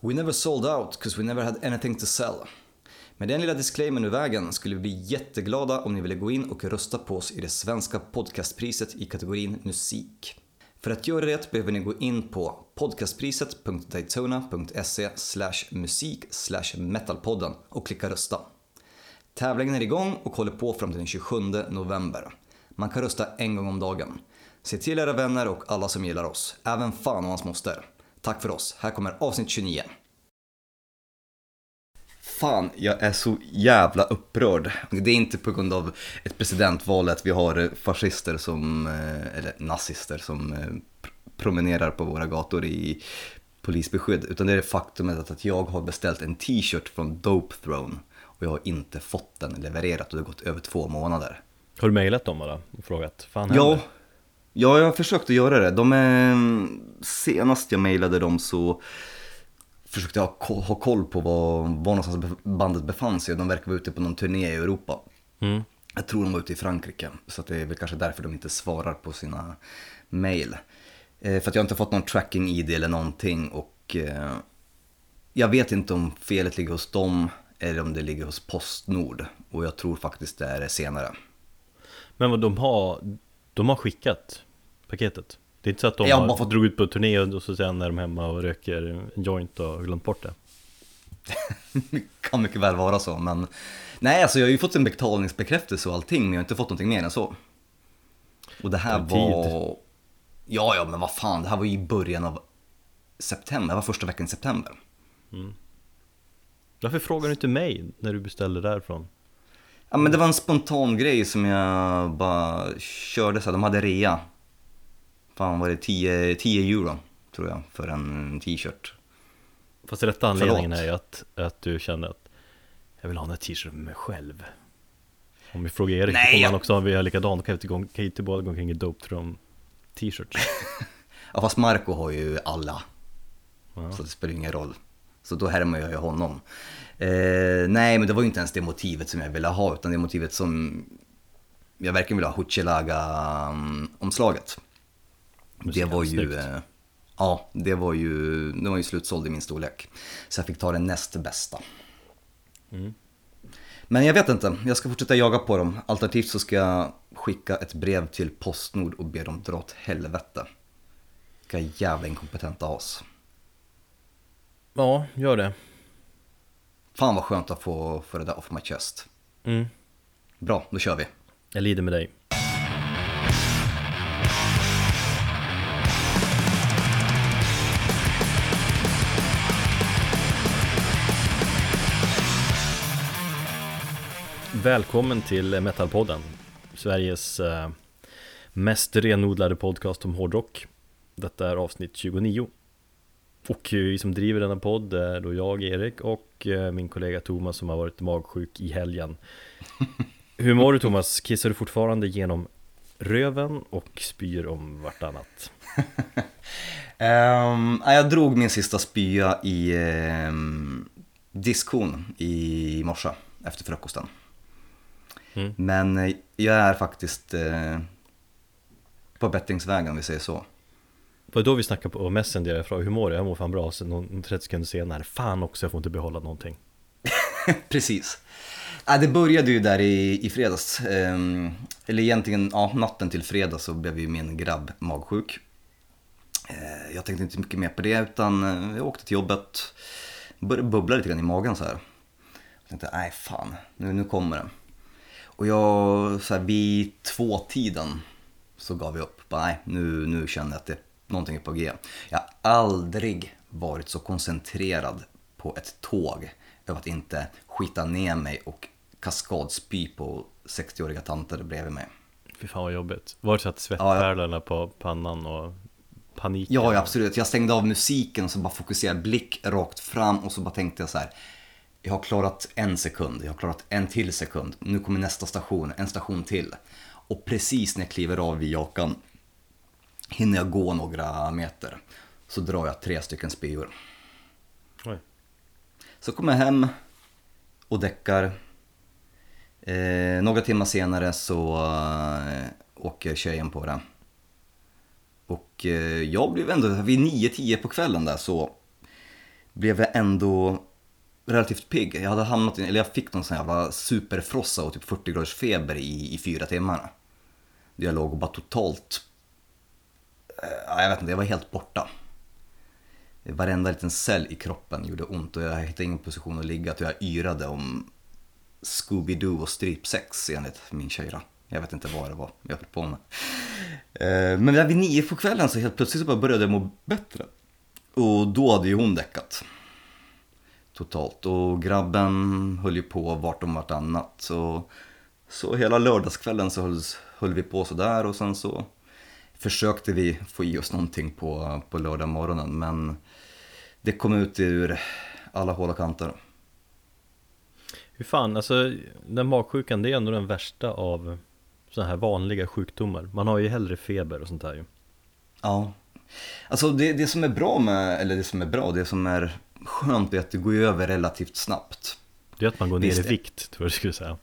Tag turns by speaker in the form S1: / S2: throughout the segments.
S1: We never sold out cause we never had anything to sell. Med den lilla disclaimern ur vägen skulle vi bli jätteglada om ni ville gå in och rösta på oss i det svenska podcastpriset i kategorin musik. För att göra det behöver ni gå in på podcastpriset.daytona.se musik metalpodden och klicka rösta. Tävlingen är igång och håller på fram till den 27 november. Man kan rösta en gång om dagen. Se till era vänner och alla som gillar oss, även fan och hans moster. Tack för oss, här kommer avsnitt 29. Fan, jag är så jävla upprörd. Det är inte på grund av ett presidentval att vi har fascister som, eh, eller nazister som eh, promenerar på våra gator i polisbeskydd. Utan det är det faktumet att jag har beställt en t-shirt från Dope Throne och jag har inte fått den levererad och det har gått över två månader.
S2: Har du mejlat dem bara och frågat? Fan
S1: Ja? Ja, jag har försökt att göra det. De är, senast jag mejlade dem så försökte jag ha ko- ha koll på var, var någonstans bandet befann sig. De verkar vara ute på någon turné i Europa.
S2: Mm.
S1: Jag tror de var ute i Frankrike, så det är väl kanske därför de inte svarar på sina mejl. Eh, för att jag har inte fått någon tracking-id eller någonting och eh, jag vet inte om felet ligger hos dem eller om det ligger hos Postnord. Och jag tror faktiskt det är senare.
S2: Men vad de har, de har skickat paketet? Det är inte så att de
S1: har bara fått-
S2: drog ut på turné och så sen är de hemma och röker en joint och har glömt bort det?
S1: kan mycket väl vara så, men nej, alltså jag har ju fått en betalningsbekräftelse och allting, men jag har inte fått någonting mer än så. Och det här
S2: Det
S1: var... Ja, ja, men vad fan, det här var ju i början av september, det var första veckan i september.
S2: Varför frågar du inte mig när du beställde därifrån?
S1: Ja, men det var en spontan grej som jag bara körde så här. de hade rea. Fan var det 10, 10 euro, tror jag, för en t-shirt.
S2: Fast rätta anledningen
S1: Förlåt.
S2: är ju att, att du kände att jag vill ha den här t-shirten med mig själv. Om vi frågar Erik,
S1: Nej,
S2: Nej, kommer
S1: jag-
S2: han också ha vi har likadant, då kan ju inte båda gå omkring i dope throne t-shirts.
S1: Ja, fast Marco har ju alla.
S2: Ja.
S1: Så det spelar ingen roll. Så då härmar jag ju honom. Eh, nej, men det var ju inte ens det motivet som jag ville ha, utan det motivet som jag verkligen ville ha, Huchelaga-omslaget. Det var ju... Eh, ja, det var ju, det var ju slutsåld i min storlek. Så jag fick ta det näst bästa.
S2: Mm.
S1: Men jag vet inte, jag ska fortsätta jaga på dem. Alternativt så ska jag skicka ett brev till Postnord och be dem dra åt helvete. Vilka jävla inkompetenta as.
S2: Ja, gör det.
S1: Fan vad skönt att få, få det där off my chest.
S2: Mm.
S1: Bra, då kör vi.
S2: Jag lider med dig. Välkommen till Metalpodden, Sveriges eh, mest renodlade podcast om hårdrock. Detta är avsnitt 29. Och vi som driver denna podd är då jag, Erik, och eh, min kollega Thomas som har varit magsjuk i helgen. Hur mår du Thomas? Kissar du fortfarande genom röven och spyr om vartannat?
S1: Um, jag drog min sista spya i um, diskon i morse efter frukosten.
S2: Mm.
S1: Men eh, jag är faktiskt eh, på bättringsvägen om vi säger så.
S2: Var det då vi snackade på Messenger? Jag frågade hur mår du? Jag mår fan bra. Sen någon 30 sekunder senare, fan också jag får inte behålla någonting.
S1: Precis. Ja, det började ju där i, i fredags. Ehm, eller egentligen, ja, natten till fredag så blev ju min grabb magsjuk. Eh, jag tänkte inte mycket mer på det utan eh, jag åkte till jobbet. Började bubbla lite grann i magen så här. Jag tänkte, nej fan, nu, nu kommer det. Och jag, så här, vid tvåtiden så gav jag upp. Bara, nej, nu, nu känner jag att det, någonting är på G. Jag har aldrig varit så koncentrerad på ett tåg över att inte skita ner mig och kaskadspy på 60-åriga tanter bredvid mig.
S2: Fy fan vad jobbigt. Var det så att svettpärlorna på pannan och paniken?
S1: Ja, ja, absolut. Jag stängde av musiken och så bara fokuserade blick rakt fram och så bara tänkte jag så här. Jag har klarat en sekund, jag har klarat en till sekund. Nu kommer nästa station, en station till. Och precis när jag kliver av vid Jakan hinner jag gå några meter. Så drar jag tre stycken spyor.
S2: Oj.
S1: Så kommer jag hem och däckar. Eh, några timmar senare så eh, åker tjejen på det. Och eh, jag blev ändå, vid 9-10 på kvällen där så blev jag ändå relativt pigg. Jag hade hamnat i, eller jag fick någon sån jävla superfrossa och typ 40 graders feber i, i fyra timmar. Jag låg och bara totalt, eh, jag vet inte, jag var helt borta. Varenda liten cell i kroppen gjorde ont och jag hittade ingen position att ligga. Att jag yrade om Scooby-Doo och strypsex enligt min tjejra. Jag vet inte vad det var jag höll på med. Eh, men där vid nio på kvällen så helt plötsligt så började jag må bättre. Och då hade ju hon däckat. Totalt. Och grabben höll ju på vart om vartannat. Så, så hela lördagskvällen så höll, höll vi på sådär och sen så försökte vi få i oss någonting på, på lördag morgonen. Men det kom ut ur alla hål och kanter.
S2: Hur fan, alltså den magsjukan det är ändå den värsta av sådana här vanliga sjukdomar. Man har ju hellre feber och sånt där ju.
S1: Ja. Alltså det, det som är bra med, eller det som är bra, det som är skönt är att det går över relativt snabbt.
S2: Det är att man går ner i vikt, tror jag du skulle säga.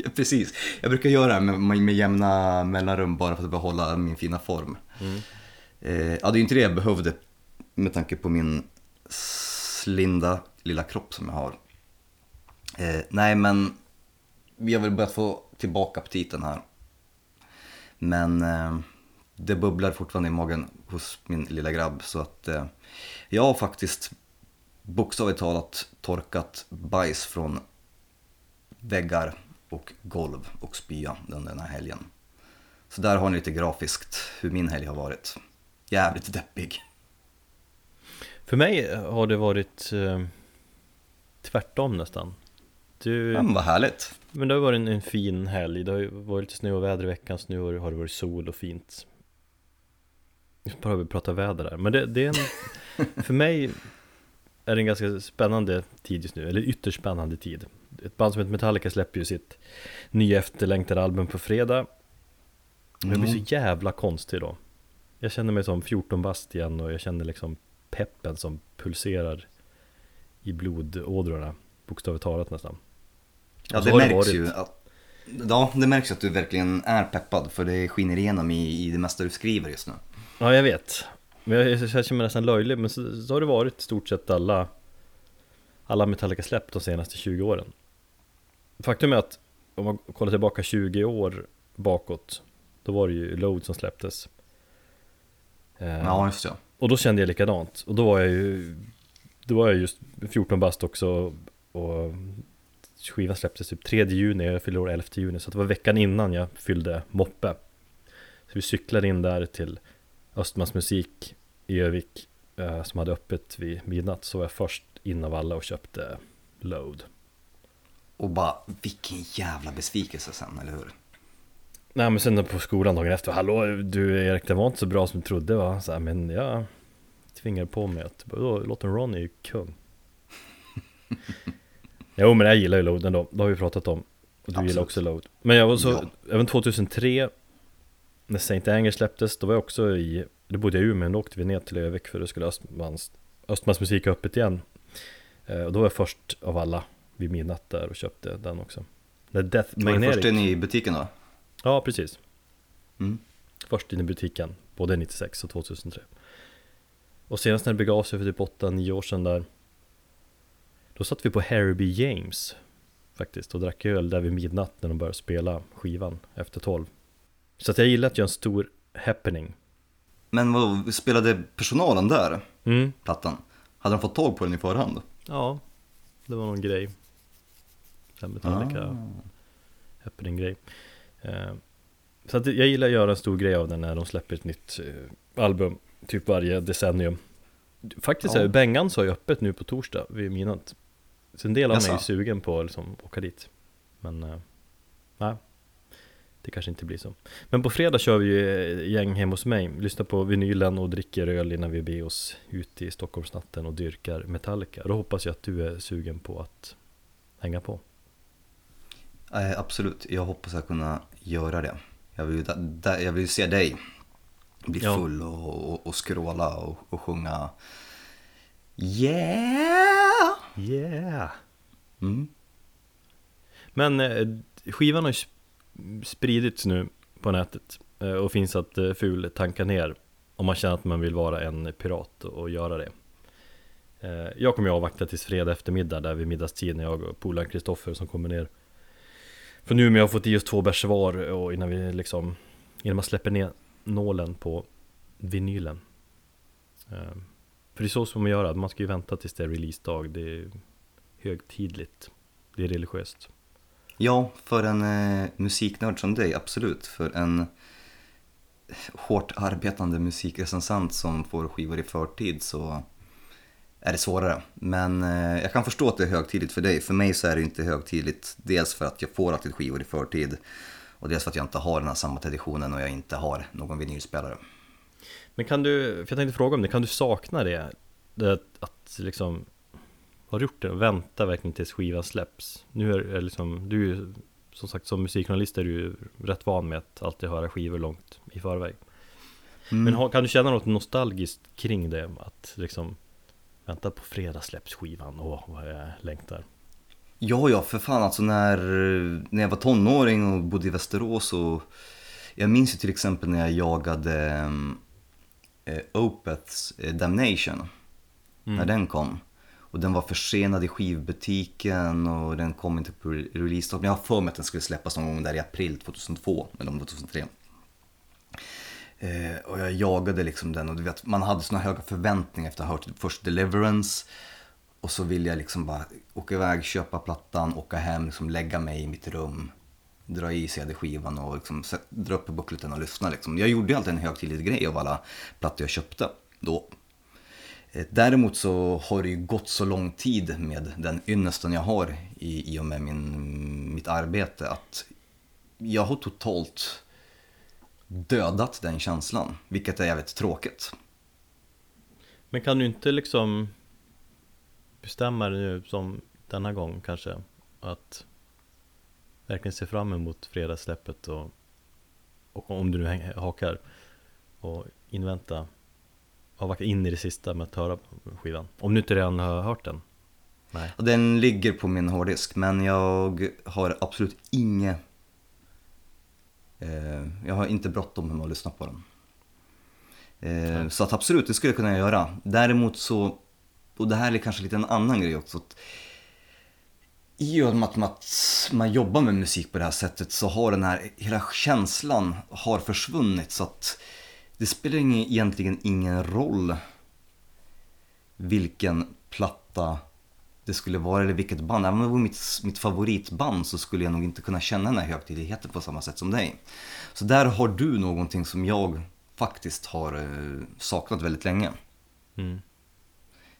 S1: precis. Jag brukar göra det med, med jämna mellanrum bara för att behålla min fina form. Mm. Eh, ja, det är inte det jag behövde med tanke på min slinda lilla kropp som jag har. Eh, nej, men vi har väl börjat få tillbaka aptiten här. Men eh, det bubblar fortfarande i magen hos min lilla grabb så att eh, jag har faktiskt bokstavligt talat torkat bajs från väggar och golv och spya under den här helgen. Så där har ni lite grafiskt hur min helg har varit. Jävligt deppig.
S2: För mig har det varit eh, tvärtom nästan.
S1: Du... Men vad härligt.
S2: Men det har varit en, en, fin helg. Det har varit lite snö och väder i veckan, så nu har det varit sol och fint. Bara vi pratar väder där. Men det, det är en, för mig är det en ganska spännande tid just nu, eller ytterst spännande tid. Ett band som heter Metallica släpper ju sitt nya efterlängtade album på fredag. Mm. Jag blir så jävla konstig då. Jag känner mig som 14 bast igen och jag känner liksom peppen som pulserar i blodådrorna, bokstavligt talat nästan.
S1: Ja, det märks det ju. Att, ja, det märks att du verkligen är peppad för det skiner igenom i, i det mesta du skriver just nu.
S2: Ja, jag vet. Men jag, jag, känner mig nästan löjlig, men så, så har det varit i stort sett alla alla Metallica släppt de senaste 20 åren. Faktum är att om man kollar tillbaka 20 år bakåt, då var det ju Load som släpptes.
S1: Eh, ja, just det.
S2: Och då kände jag likadant. Och då var jag ju, då var jag just 14 bast också och skivan släpptes typ 3 juni, jag fyllde år 11 juni, så det var veckan innan jag fyllde moppe. Så vi cyklade in där till Östmans musik i Övik eh, som hade öppet vid midnatt, så var jag först in av alla och köpte Load.
S1: Och bara, vilken jävla besvikelse sen, eller hur?
S2: Nej men sen på skolan dagen efter, hallå du Erik, det var inte så bra som du trodde va? Så här, men jag tvingade på mig att, låten Ron är ju kung. jo men jag gillar ju Load ändå, det har vi pratat om. Och du Absolut. gillar också Load. Men jag var så, ja. även 2003 när Saint Anger släpptes, då var jag också i, då bodde jag i Umeå, då åkte vi ner till Övik för då skulle Östmans, Östmans musik öppet igen. Eh, och då var jag först av alla vid midnatt där och köpte den också.
S1: När Death Var du först in i butiken då?
S2: Ja, precis. Mm. Först in i butiken, både 96 och 2003. Och senast när det begav sig för typ 8-9 år sedan där Då satt vi på Harry James Faktiskt och drack öl där vid midnatt när de började spela skivan efter 12 Så att jag gillar att göra en stor happening
S1: Men vad, spelade personalen där? Mm. Plattan? Hade de fått tag på den i förhand?
S2: Ja, det var någon grej Den Metallica ah. happening-grej eh, Så att jag gillar att göra en stor grej av den när de släpper ett nytt eh, album Typ varje decennium Faktiskt ja. är Bengan så öppet nu på torsdag vid midnatt Så en del av mig är sugen på att liksom åka dit Men eh, nej det kanske inte blir så. Men på fredag kör vi ju gäng hem hos mig. Lyssnar på vinylen och dricker öl innan vi beger oss ut i Stockholmsnatten och dyrkar Metallica. Då hoppas jag att du är sugen på att hänga på.
S1: Eh, Absolut, jag hoppas att kunna göra det. Jag vill, jag vill se dig bli full och, och, och skråla och, och sjunga. Yeah!
S2: Yeah! Mm. Men eh, skivan har ju spridits nu på nätet eh, och finns att eh, ful tanka ner om man känner att man vill vara en pirat och göra det. Eh, jag kommer ju avvakta tills fredag eftermiddag där vid middagstid när jag och polaren Kristoffer som kommer ner. För nu har jag fått i oss två bärs var och innan vi liksom Innan man släpper ner nålen på vinylen. För det är så som man gör, man ska ju vänta tills det är releasedag. Det är högtidligt. Det är religiöst.
S1: Ja, för en eh, musiknörd som dig, absolut. För en hårt arbetande musikrecensent som får skivor i förtid så är det svårare. Men eh, jag kan förstå att det är högtidligt för dig. För mig så är det inte högtidligt. Dels för att jag får alltid skivor i förtid. Och dels för att jag inte har den här samma traditionen och jag inte har någon vinylspelare.
S2: Men kan du, för jag tänkte fråga om det, kan du sakna det? det att liksom har du gjort det? Vänta verkligen tills skivan släpps? Nu är det liksom, du är ju som sagt som musikjournalist är du ju rätt van med att alltid höra skivor långt i förväg mm. Men kan du känna något nostalgiskt kring det? Att liksom Vänta på fredag släpps skivan, åh vad jag längtar
S1: Ja, ja, för fan alltså när, när jag var tonåring och bodde i Västerås och Jag minns ju till exempel när jag jagade äh, Opeths äh, Damnation mm. När den kom och den var försenad i skivbutiken och den kom inte på release Men jag har för mig att den skulle släppas någon gång där i april 2002 eller om det var 2003 Eh, och jag jagade liksom den och du vet, man hade såna höga förväntningar efter att ha hört först Deliverance. Och så ville jag liksom bara åka iväg, köpa plattan, åka hem, liksom lägga mig i mitt rum. Dra i CD-skivan och liksom, dra upp buckleten och lyssna. Liksom. Jag gjorde alltid en högtidlig grej av alla plattor jag köpte då. Eh, däremot så har det ju gått så lång tid med den ynnesten jag har i, i och med min, mitt arbete att jag har totalt dödat den känslan, vilket är jävligt tråkigt.
S2: Men kan du inte liksom bestämma dig nu som denna gång kanske att verkligen se fram emot fredagssläppet och, och om du nu hakar och invänta avvakta in i det sista med att höra skivan Om du inte redan har hört den?
S1: Nej. Den ligger på min hårddisk men jag har absolut inget Eh, jag har inte bråttom med att lyssna på den. Mm. Så att absolut, det skulle jag kunna göra. Däremot så, och det här är kanske lite en annan grej också. Att I och med att man jobbar med musik på det här sättet så har den här, hela känslan har försvunnit så att det spelar egentligen ingen roll vilken platta det skulle vara eller vilket band. Även om det var mitt, mitt favoritband så skulle jag nog inte kunna känna den här högtidligheten på samma sätt som dig. Så där har du någonting som jag faktiskt har eh, saknat väldigt länge. Mm.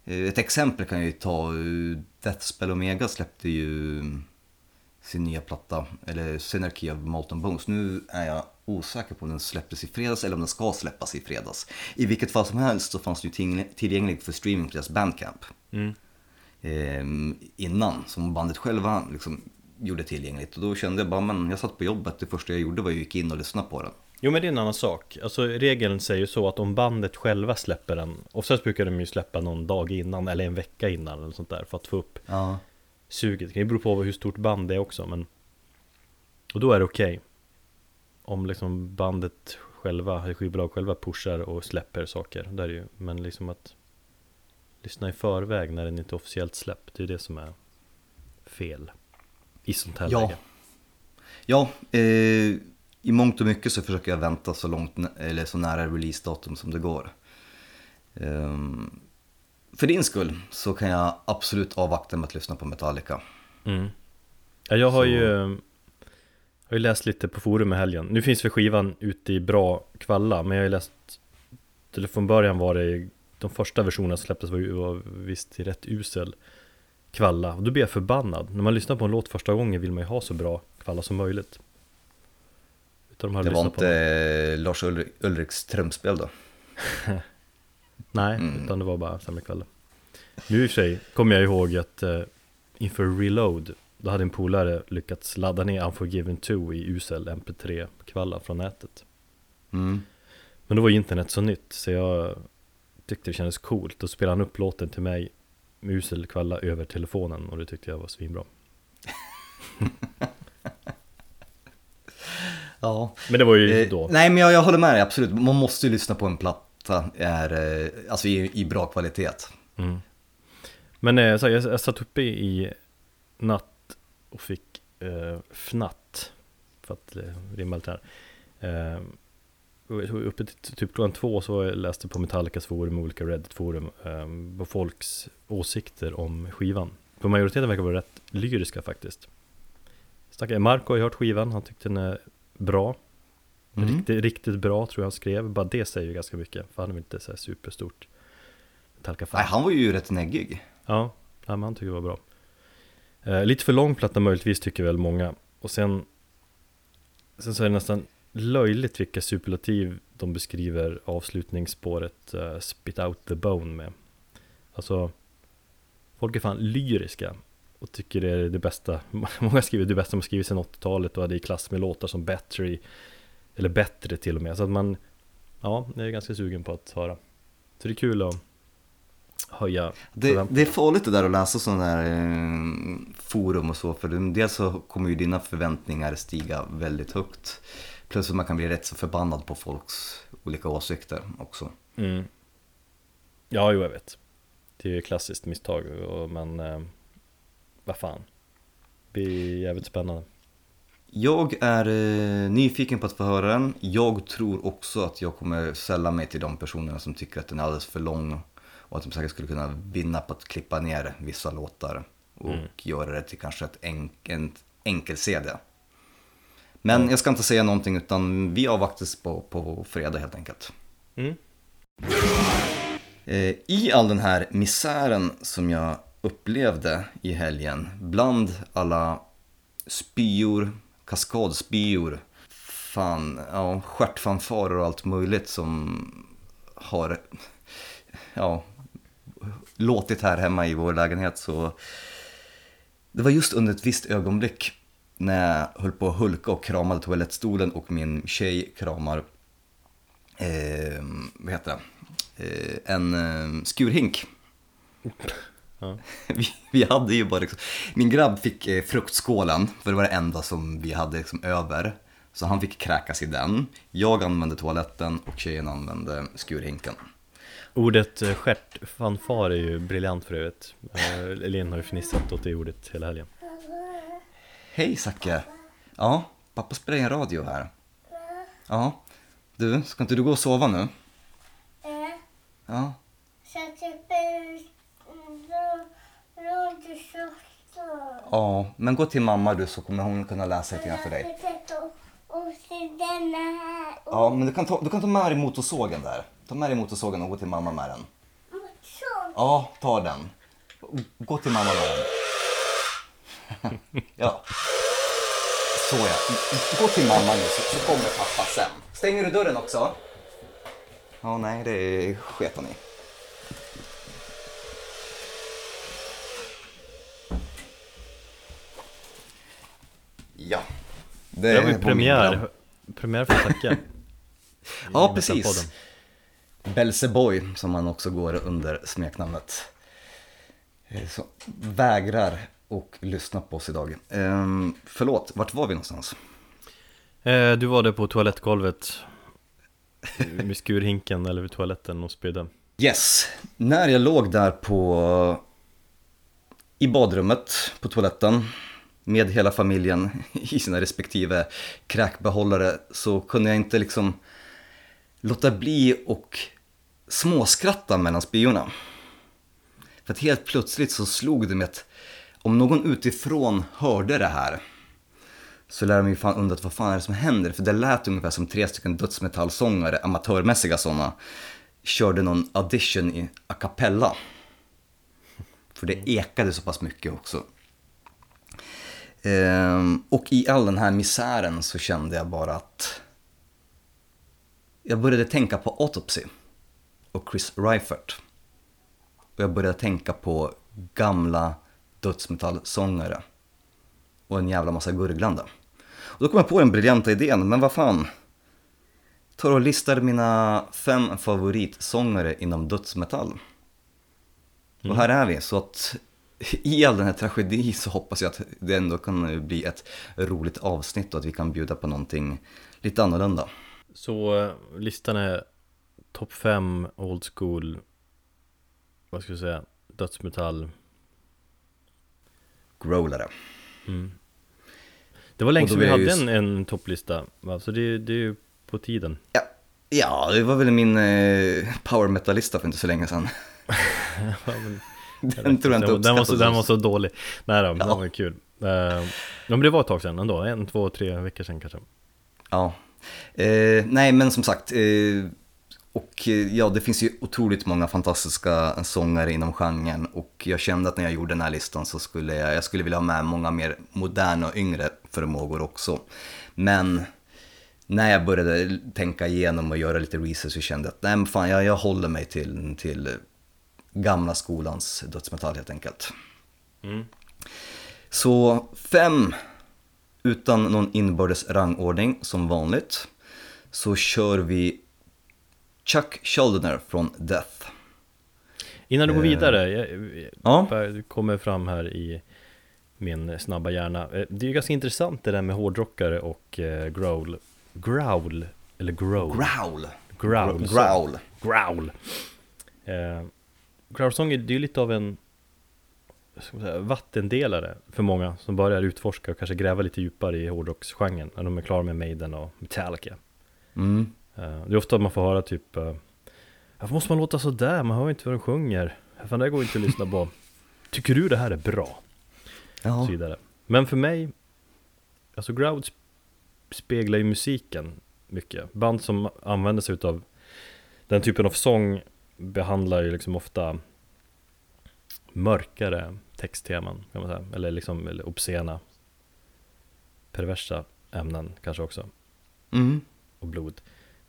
S1: Eh, ett exempel kan jag ju ta, eh, Deathspell Omega släppte ju sin nya platta, eller Synarchy of Molten Bones. Nu är jag osäker på om den släpptes i fredags eller om den ska släppas i fredags. I vilket fall som helst så fanns det ju tillgängligt för streaming på deras bandcamp. Mm eh, innan som bandet själva liksom gjorde tillgängligt. Och då kände jag bara, men jag satt på jobbet, det första jag gjorde var att gick in och lyssnade på den.
S2: Jo men det är en annan sak. Alltså regeln säger ju så att om bandet själva släpper den, oftast brukar de ju släppa någon dag innan eller en vecka innan eller sånt där för att få upp ja. suget. Det kan ju bero på hur stort band det är också men Och då är det okej. Okay. Om liksom bandet själva, skivbolag själva pushar och släpper saker. Där är ju, men liksom att lyssna i förväg när den inte är officiellt släppt. Det är det som är fel i sånt här
S1: ja.
S2: läge.
S1: Ja, eh, i mångt och mycket så försöker jag vänta så långt eller så nära releasedatum som det går. Eh, för din skull så kan jag absolut avvakta med att lyssna på Metallica.
S2: Mm. Ja, jag har så... ju jag har ju läst lite på forum i helgen. Nu finns väl skivan ute i bra kvalla, men jag har ju läst Eller från början var det de första versionerna som släpptes var, var visst rätt usel kvalla och då blir jag förbannad. När man lyssnar på en låt första gången vill man ju ha så bra kvalla som möjligt.
S1: Utan de det var inte på Lars Ulrik, Ulriks trumspel då?
S2: Nej, mm. utan det var bara sämre kvalla. Nu i och för sig kommer jag ihåg att uh, inför Reload då hade en polare lyckats ladda ner Unforgiven 2 i usel mp3-kvalla från nätet. Mm. Men då var internet så nytt så jag tyckte det kändes coolt. Då spelade han upp låten till mig med usel kvalla över telefonen och det tyckte jag var svinbra.
S1: ja.
S2: Men det var ju eh, då.
S1: Nej men jag, jag håller med dig absolut. Man måste ju lyssna på en platta är, eh, alltså i, i bra kvalitet. Mm.
S2: Men eh, så, jag, jag satt uppe i natt och fick eh, fnatt För att eh, rimma lite här. Eh, Uppe till typ klockan två så jag läste på Metallicas forum, olika Reddit-forum eh, På folks åsikter om skivan. För majoriteten verkar vara rätt lyriska faktiskt. Stackare Marco har hört skivan, han tyckte den är bra.
S1: Mm.
S2: Riktigt, riktigt bra tror jag han skrev, bara det säger ju ganska mycket För han är väl inte så här superstort Metallica-fan.
S1: Nej, han var ju rätt neggig.
S2: Ja, men han tycker det var bra eh, Lite för lång platta möjligtvis tycker väl många. Och sen Sen så är det nästan löjligt vilka superlativ de beskriver avslutningsspåret eh, Spit out the bone med. Alltså Folk är fan lyriska och tycker det är det bästa. Många skriver det bästa man skrivit sedan 80-talet och hade i klass med låtar som Battery Eller bättre till och med. Så att man Ja, jag är ganska sugen på att höra. Så det är kul att höja
S1: Det, det är farligt det där att läsa sådana där eh, forum och så, för dels så kommer ju dina förväntningar stiga väldigt högt. Plus att man kan bli rätt så förbannad på folks olika åsikter också.
S2: Mm. Ja, jo jag vet Det är ju ett klassiskt misstag men eh, vad fan Det blir jävligt spännande
S1: Jag är eh, nyfiken på att få höra den. Jag tror också att jag kommer sälla mig till de personerna som tycker att den är alldeles för lång och att de säkert skulle kunna vinna på att klippa ner vissa låtar och
S2: Mm.
S1: göra det till kanske ett enk, en enkel-CD. Men jag ska inte säga någonting utan vi avvaktas på, på fredag helt enkelt.
S2: mm.
S1: Eh, I all den här misären som jag upplevde i helgen, bland alla spyor, kaskadspyor, fan, ja, stjärtfanfarer och allt möjligt som har ja, låtit här hemma i vår lägenhet så det var just under ett visst ögonblick när jag höll på att hulka och kramade toalettstolen och min tjej kramar, eh, vad heter det, eh, en eh, skurhink.
S2: Ja.
S1: Vi, vi hade ju bara liksom, min grabb fick eh, fruktskålen, för det var det enda som vi hade liksom över. Så han fick kräkas i den. Jag använde toaletten och tjejen använde skurhinken.
S2: Ordet eh, stjärtfanfar är ju briljant för övrigt Eh, Elin har ju fnissat åt det ordet hela helgen
S1: Hej Zacke! Ja, pappa spelar in radio här. Ja, du, ska inte du gå och sova nu?
S3: Eh,
S1: Ja, ja, men gå till mamma du så kommer hon kunna läsa lite grann för dig. Ja, men du kan ta, du kan ta med dig motorsågen där. Ta med dig motorsågen och gå till mamma med den.
S3: Så.
S1: Ja, ta den. Gå till mamma med den. ja. Så ja. Gå till mamma nu så, så kommer pappa sen. Stänger du dörren också? Ja, nej, det sket han i. Ja. Det,
S2: Det var ju premiär, premiär för Zacke
S1: Ja, precis. Belseboy, som han också går under smeknamnet. Eh, Så vägrar och lyssna på oss idag. Ehm, förlåt, vart var vi någonstans?
S2: Eh, Du var där på toalettgolvet Med skurhinken eller vid toaletten och spydde
S1: Yes, när jag låg där på i badrummet på toaletten med hela familjen i sina respektive kräkbehållare så kunde jag inte liksom låta bli och småskratta mellan spyorna. För att helt plötsligt så slog det mig att om någon utifrån hörde det här så lär de ju fan undrat vad fan är det som händer? För det lät ungefär som tre stycken dödsmetallsångare, amatörmässiga sådana, körde någon audition i a cappella. För det ekade så pass mycket också. Ehm, och i all den här misären så kände jag bara att jag började tänka på Autopsy och Chris Reifert. Och jag började tänka på gamla dödsmetallsångare och en jävla massa gurglande. Och då kom jag på den briljanta idén, men vad fan. Tar och listar mina fem favoritsångare inom dödsmetall. Och här är vi, så att i all den här tragedi så hoppas jag att det ändå kan bli ett roligt avsnitt och att vi kan bjuda på någonting lite annorlunda.
S2: Så eh, listan är topp 5 old school Vad ska jag säga Dödsmetall
S1: growlare.
S2: Det var länge sedan vi hade
S1: ju
S2: en, en topplista, va? så det, det är ju på tiden.
S1: Ja, ja det var väl min eh, power metal-lista för inte så länge sedan.
S2: Ja, men-
S1: Den tror jag inte
S2: den, den, var så, den var så dålig. Nej då, den
S1: Ja.
S2: var kul. Uh, ja, men det var ett tag sedan ändå, en, två, tre veckor sedan kanske.
S1: Ja, eh, nej men som sagt, eh, och eh, ja det finns ju otroligt många fantastiska sångare inom genren och jag kände att när jag gjorde den här listan så skulle jag, jag skulle vilja ha med många mer moderna och yngre förmågor också. Men när jag började tänka igenom och göra lite research så kände jag att nej men fan jag, jag håller mig till, till gamla skolans dödsmetall helt enkelt.
S2: Mm.
S1: Så fem utan någon inbördes rangordning som vanligt så kör vi Chuck Schuldiner från Death.
S2: Innan du går
S1: Eh,
S2: vidare, jag,
S1: Ja.
S2: kommer fram här i min snabba hjärna. Eh, Det är ju ganska intressant det där med hårdrockare och eh, growl. Growl, eller growl.
S1: Growl.
S2: Growl.
S1: Growl.
S2: Growl. Eh, growlsång är det är ju lite av en säga, vattendelare för många som börjar utforska och kanske gräva lite djupare i hårdrocksgenren när de är klara med Maiden och Metallica.
S1: Mm.
S2: Eh, det är ofta man får höra typ eh, Varför måste man låta sådär? Man hör inte vad de sjunger. Fan det går inte att lyssna på. Tycker du det här är bra?
S1: Ja.
S2: så vidare. Men för mig, alltså Ground sp- speglar ju musiken mycket. Band som använder sig utav den typen av sång behandlar ju liksom ofta mörkare textteman kan man säga. Eller liksom eller obscena, perversa ämnen kanske också.
S1: Mm.
S2: Och blod.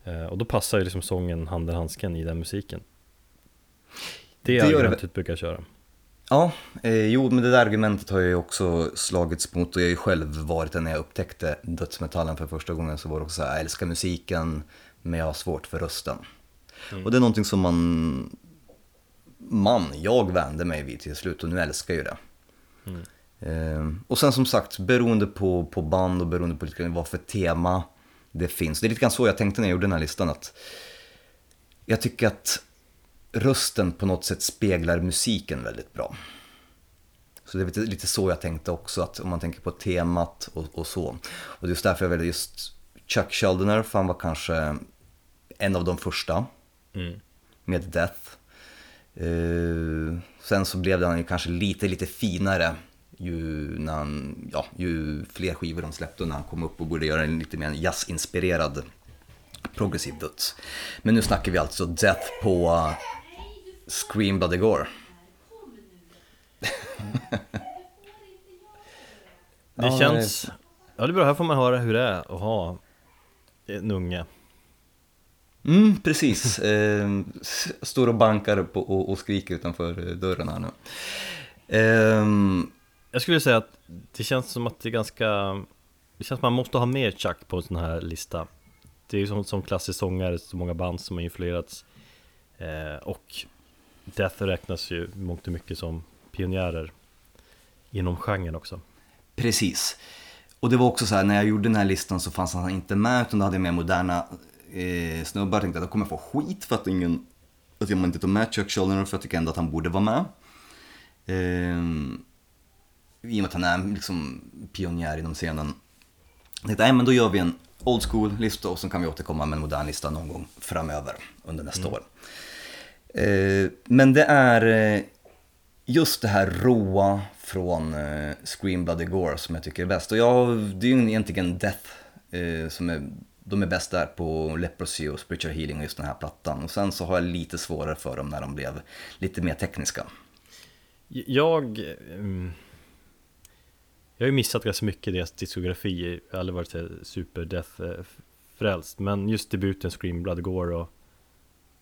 S2: Eh, och då passar ju liksom sången hand i handsken i den musiken. Det,
S1: Det det
S2: argumentet
S1: väl.
S2: brukar jag köra.
S1: Ja, eh, jo men det där argumentet har jag ju också slagits mot och jag har ju själv varit där när jag upptäckte dödsmetallen för första gången så var det också så här, jag älskar musiken men jag har svårt för rösten. Och det är någonting som man, man, jag vände mig vid till slut och nu älskar jag ju det. Eh, och sen som sagt, beroende på, på band och beroende på vad för tema det finns. Det är lite grann så jag tänkte när jag gjorde den här listan att jag tycker att rösten på något sätt speglar musiken väldigt bra. Så det är lite, så jag tänkte också, att om man tänker på temat och, och så. Och just därför jag väljer just Chuck Schuldiner, för han var kanske en av de första
S2: Mm.
S1: med Death. Eh, sen så blev han ju kanske lite, lite finare ju, när han, ja, ju fler skivor de släppte och när han kom upp och borde göra en lite mer jazzinspirerad progressiv döds. Men nu snackar vi alltså Death på uh, Scream Bloody Gore.
S2: Det känns... Ja det är bra, här får man höra hur det är att ha en unge.
S1: Mm, precis. Eh, s- står och bankar på, och, och skriker utanför eh, dörren här nu. Ehm,
S2: jag skulle säga att det känns som att det är ganska... Det känns som att man måste ha mer Chuck på en sån här lista. Det är ju som, som klassisk sångare, så många band som har influerats. Eh, och Death räknas ju mångt och mycket som pionjärer inom genren också.
S1: Precis. Och det var också så här, när jag gjorde den här listan så fanns han inte med, utan då hade jag med moderna eh, snubbar. Jag tänkte att jag kommer få skit för att, ingen, att jag inte tog med Chuck Schuldiner, för jag tycker ändå att han borde vara med. eh, i och med att han är liksom pionjär inom scenen. Jag tänkte, nej men då gör vi en old school-lista och så kan vi återkomma med en modern lista någon gång framöver under nästa år. Eh, men det är eh, just det här råa från eh, Scream Bloody Gore som jag tycker är bäst. Och jag, det är ju egentligen Death eh, som är, de är bäst där på Leprosy och Spiritual Healing och just den här plattan. Och sen så har jag lite svårare för dem när de blev lite mer tekniska.
S2: Jag... mm, Jag har ju missat ganska mycket i deras diskografi, jag har aldrig varit så här super death eh, Men just debuten Scream Blood Gore och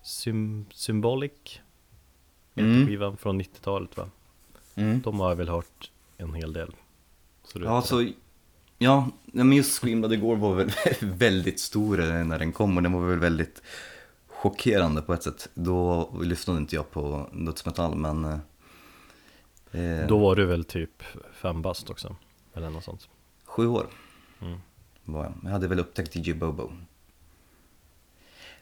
S2: Sym Symbolic
S1: Mm.
S2: skivan från 90-talet va?
S1: Mm.
S2: De har jag väl hört en hel del så
S1: Ja,
S2: vet.
S1: så, ja, men just Scream Bloody Gore var väl väldigt stor när den kom och den var väl väldigt chockerande på ett sätt. Då lyssnade inte jag på dödsmetall men... eh,
S2: Då var du väl typ fem bast också? Eller något sånt
S1: Sju år
S2: Mm.
S1: var jag. Jag hade väl upptäckt DJ Bobo.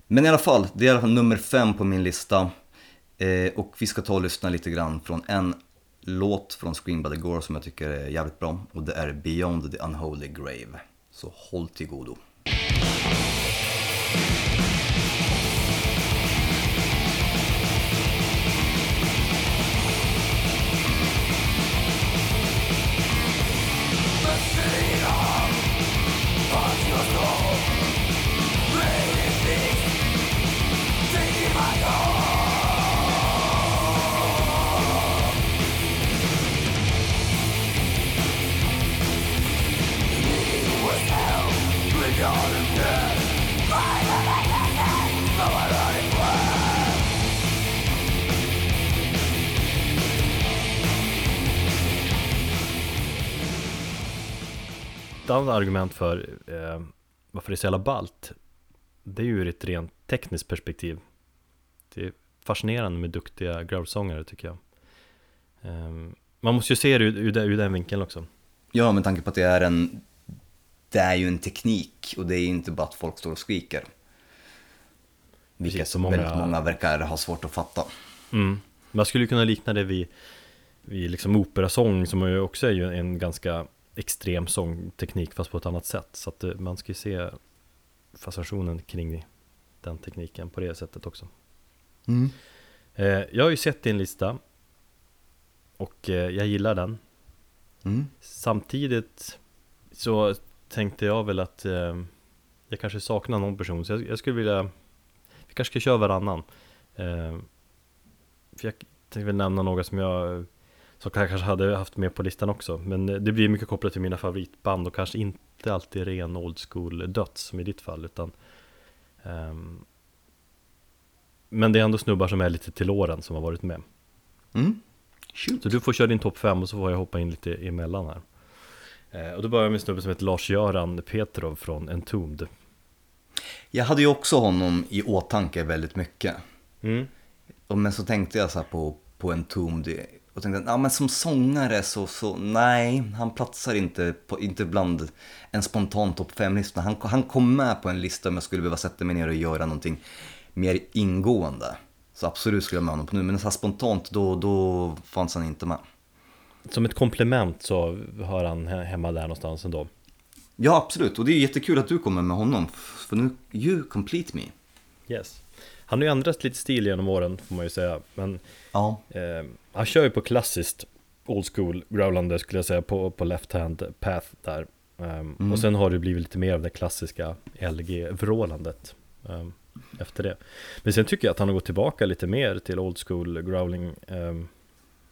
S1: Men i alla fall, det är i alla fall nummer fem på min lista. Eh, och vi ska ta och lyssna lite grann från en låt från Scream by the Gore som jag tycker är jävligt bra och det är Beyond the Unholy Grave. Så håll till godo.
S2: Argument för eh, varför det är så jävla ballt Det är ju ur ett rent tekniskt perspektiv Det är fascinerande med duktiga growlsångare tycker jag eh, Man måste ju se det ur, ur, den- ur den vinkeln också
S1: Ja, med tanke på att det är en... Det är ju en teknik och det är inte bara att folk står och skriker. Vilket
S2: Precis, många-
S1: väldigt många verkar ha svårt att fatta.
S2: mm. Man skulle ju kunna likna det vid, vid liksom operasång som ju också är ju en ganska extrem sångteknik fast på ett annat sätt. Så att eh, man ska ju se fascinationen kring den tekniken på det sättet också.
S1: Mm.
S2: eh, Jag har ju sett din lista. Och eh, jag gillar den.
S1: Mm.
S2: Samtidigt så tänkte jag väl att jag kanske saknar någon person. Så jag, skulle vilja Vi kanske ska köra varannan. För jag tänkte väl nämna några som jag Som jag kanske hade haft med på listan också Men det blir mycket kopplat till mina favoritband och kanske inte alltid ren old school döds som i ditt fall utan ehm, Men det är ändå snubbar som är lite till åren som har varit med
S1: Mm. Shoot.
S2: så du får köra din topp 5 och så får jag hoppa in lite emellan här eh, Och då börjar jag med en snubbe som heter Lars-Göran Petrov från Entombed
S1: Jag hade ju också honom i åtanke väldigt mycket.
S2: mm.
S1: Och Men så tänkte jag så här på, på en tom och tänkte att ja, men som sångare så, så nej, han platsar inte, på, inte bland en spontan topp 5-lista. Han, han kom med på en lista om jag skulle behöva sätta mig ner och göra någonting mer ingående. Så absolut skulle jag med honom på nu, men så här spontant då, då fanns han inte med.
S2: Som ett komplement så har han he- hemma där någonstans ändå
S1: Ja, absolut. Och det är jättekul att du kommer med honom, för nu, you complete me.
S2: Yes Han har ju ändrat lite stil genom åren får man ju säga Men
S1: Ja.
S2: eh, han kör ju på klassiskt old school growlande skulle jag säga på, på left hand path där. Ehm, Och sen har det blivit lite mer av det klassiska LG-vrålandet ehm, efter det. Men sen tycker jag att han har gått tillbaka lite mer till old school growling um,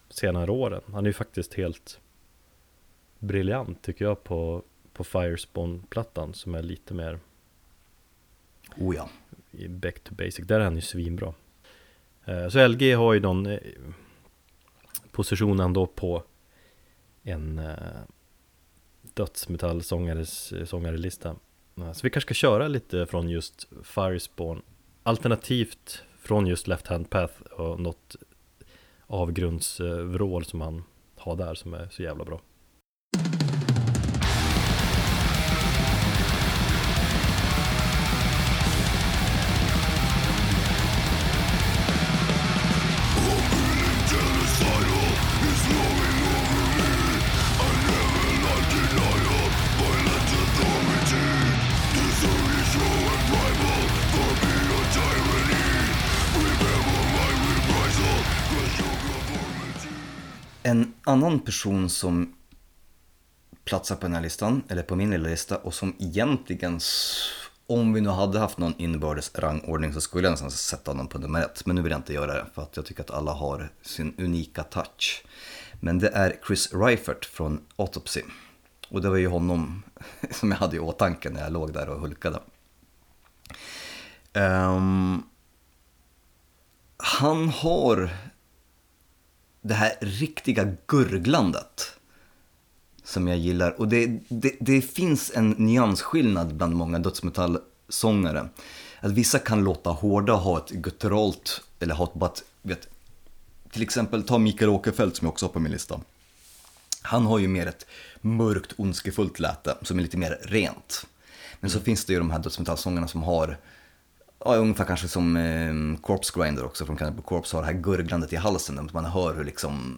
S2: senare åren. Han är ju faktiskt helt briljant tycker jag på, på Firespawn-plattan som är lite mer
S1: Oh ja.
S2: back to basic, där är han ju svinbra. Eh, Så LG har ju någon Positionen position ändå på en eh, dödsmetallsångares eh, sångarelista. Eh, så vi kanske ska köra lite från just Firespawn. Alternativt från just Left Hand Path och något avgrundsvrål som han har där som är så jävla bra.
S1: Person som platsar på den här listan, eller på min lilla lista, och som egentligen, om vi nu hade haft någon inbördes rangordning så skulle jag nästan sätta honom på nummer ett. Men nu vill jag inte göra det, för att jag tycker att alla har sin unika touch. Men det är Chris Reifert från Autopsy. Och det var ju honom som jag hade i åtanke när jag låg där och hulkade. Um, han har det här riktiga gurglandet som jag gillar. Och det, det, det finns en nyansskillnad bland många dödsmetallsångare. Att vissa kan låta hårda ha ett gutturalt, eller ha ett bara vet, till exempel ta Mikael Åkerfeldt som jag också har på min lista. Han har ju mer ett mörkt, ondskefullt läte som är lite mer rent. Men så finns det ju de här dödsmetallsångarna som har Ja, ungefär kanske som eh, Corpse Grinder också från Cannibal Corpse har det här gurglandet i halsen. Där man hör hur liksom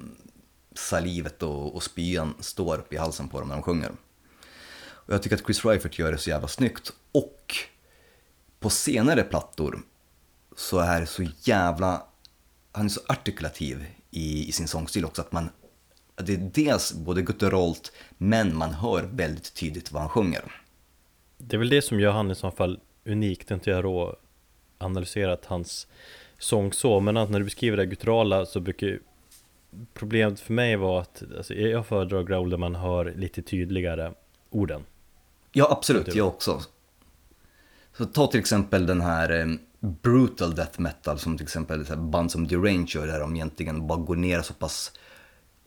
S1: salivet och, och spyan står upp i halsen på dem när de sjunger. Och jag tycker att Chris Reifert gör det så jävla snyggt. Och på senare plattor så är det så jävla, han är så artikulativ i, i sin sångstil också att man, det är dels både gutturalt men man hör väldigt tydligt vad han sjunger.
S2: Det är väl det som gör han i så fall unikt, inte jag då analyserat hans sång så, men när du beskriver det gutturala så brukar problemet för mig vara att alltså, jag föredrar growl där man hör lite tydligare orden.
S1: Ja, absolut, jag också. Så ta till exempel den här eh, brutal death metal som till exempel band som Deranger där de egentligen bara går ner så pass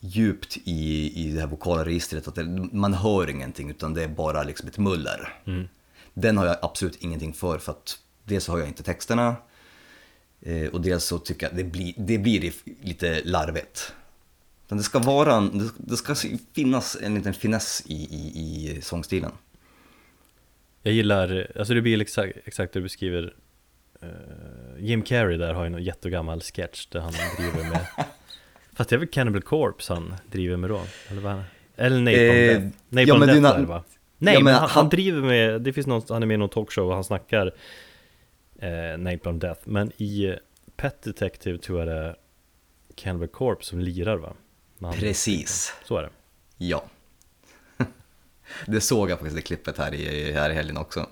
S1: djupt i, i det här vokala registret att det, man hör ingenting utan det är bara liksom ett muller.
S2: Mm.
S1: Den har jag absolut ingenting för för att dels så har jag inte texterna eh, och dels så tycker jag att det blir, det blir lite larvigt. Men det ska vara, en, det- ska finnas en liten finess i, i, i sångstilen.
S2: Jag gillar, alltså det blir exakt, exakt det du beskriver eh, Jim Carrey där har ju någon jättegammal sketch där han driver med Fast det är väl Cannibal Corpse han driver med då? Eller vad? Eller
S1: Eh,
S2: Death?
S1: ja,
S2: Napalm
S1: men det är
S2: Death
S1: na-
S2: är det va? Nej
S1: Ja,
S2: men
S1: men
S2: han, han
S1: han-
S2: driver med, det finns någon, han är med i någon talkshow och han snackar eh, Napalm Death Men i eh, Pet Detective tror jag det är Cannibal Corpse som lirar va?
S1: Precis,
S2: Så är det
S1: ja. Det såg jag faktiskt det klippet här i, här i helgen också.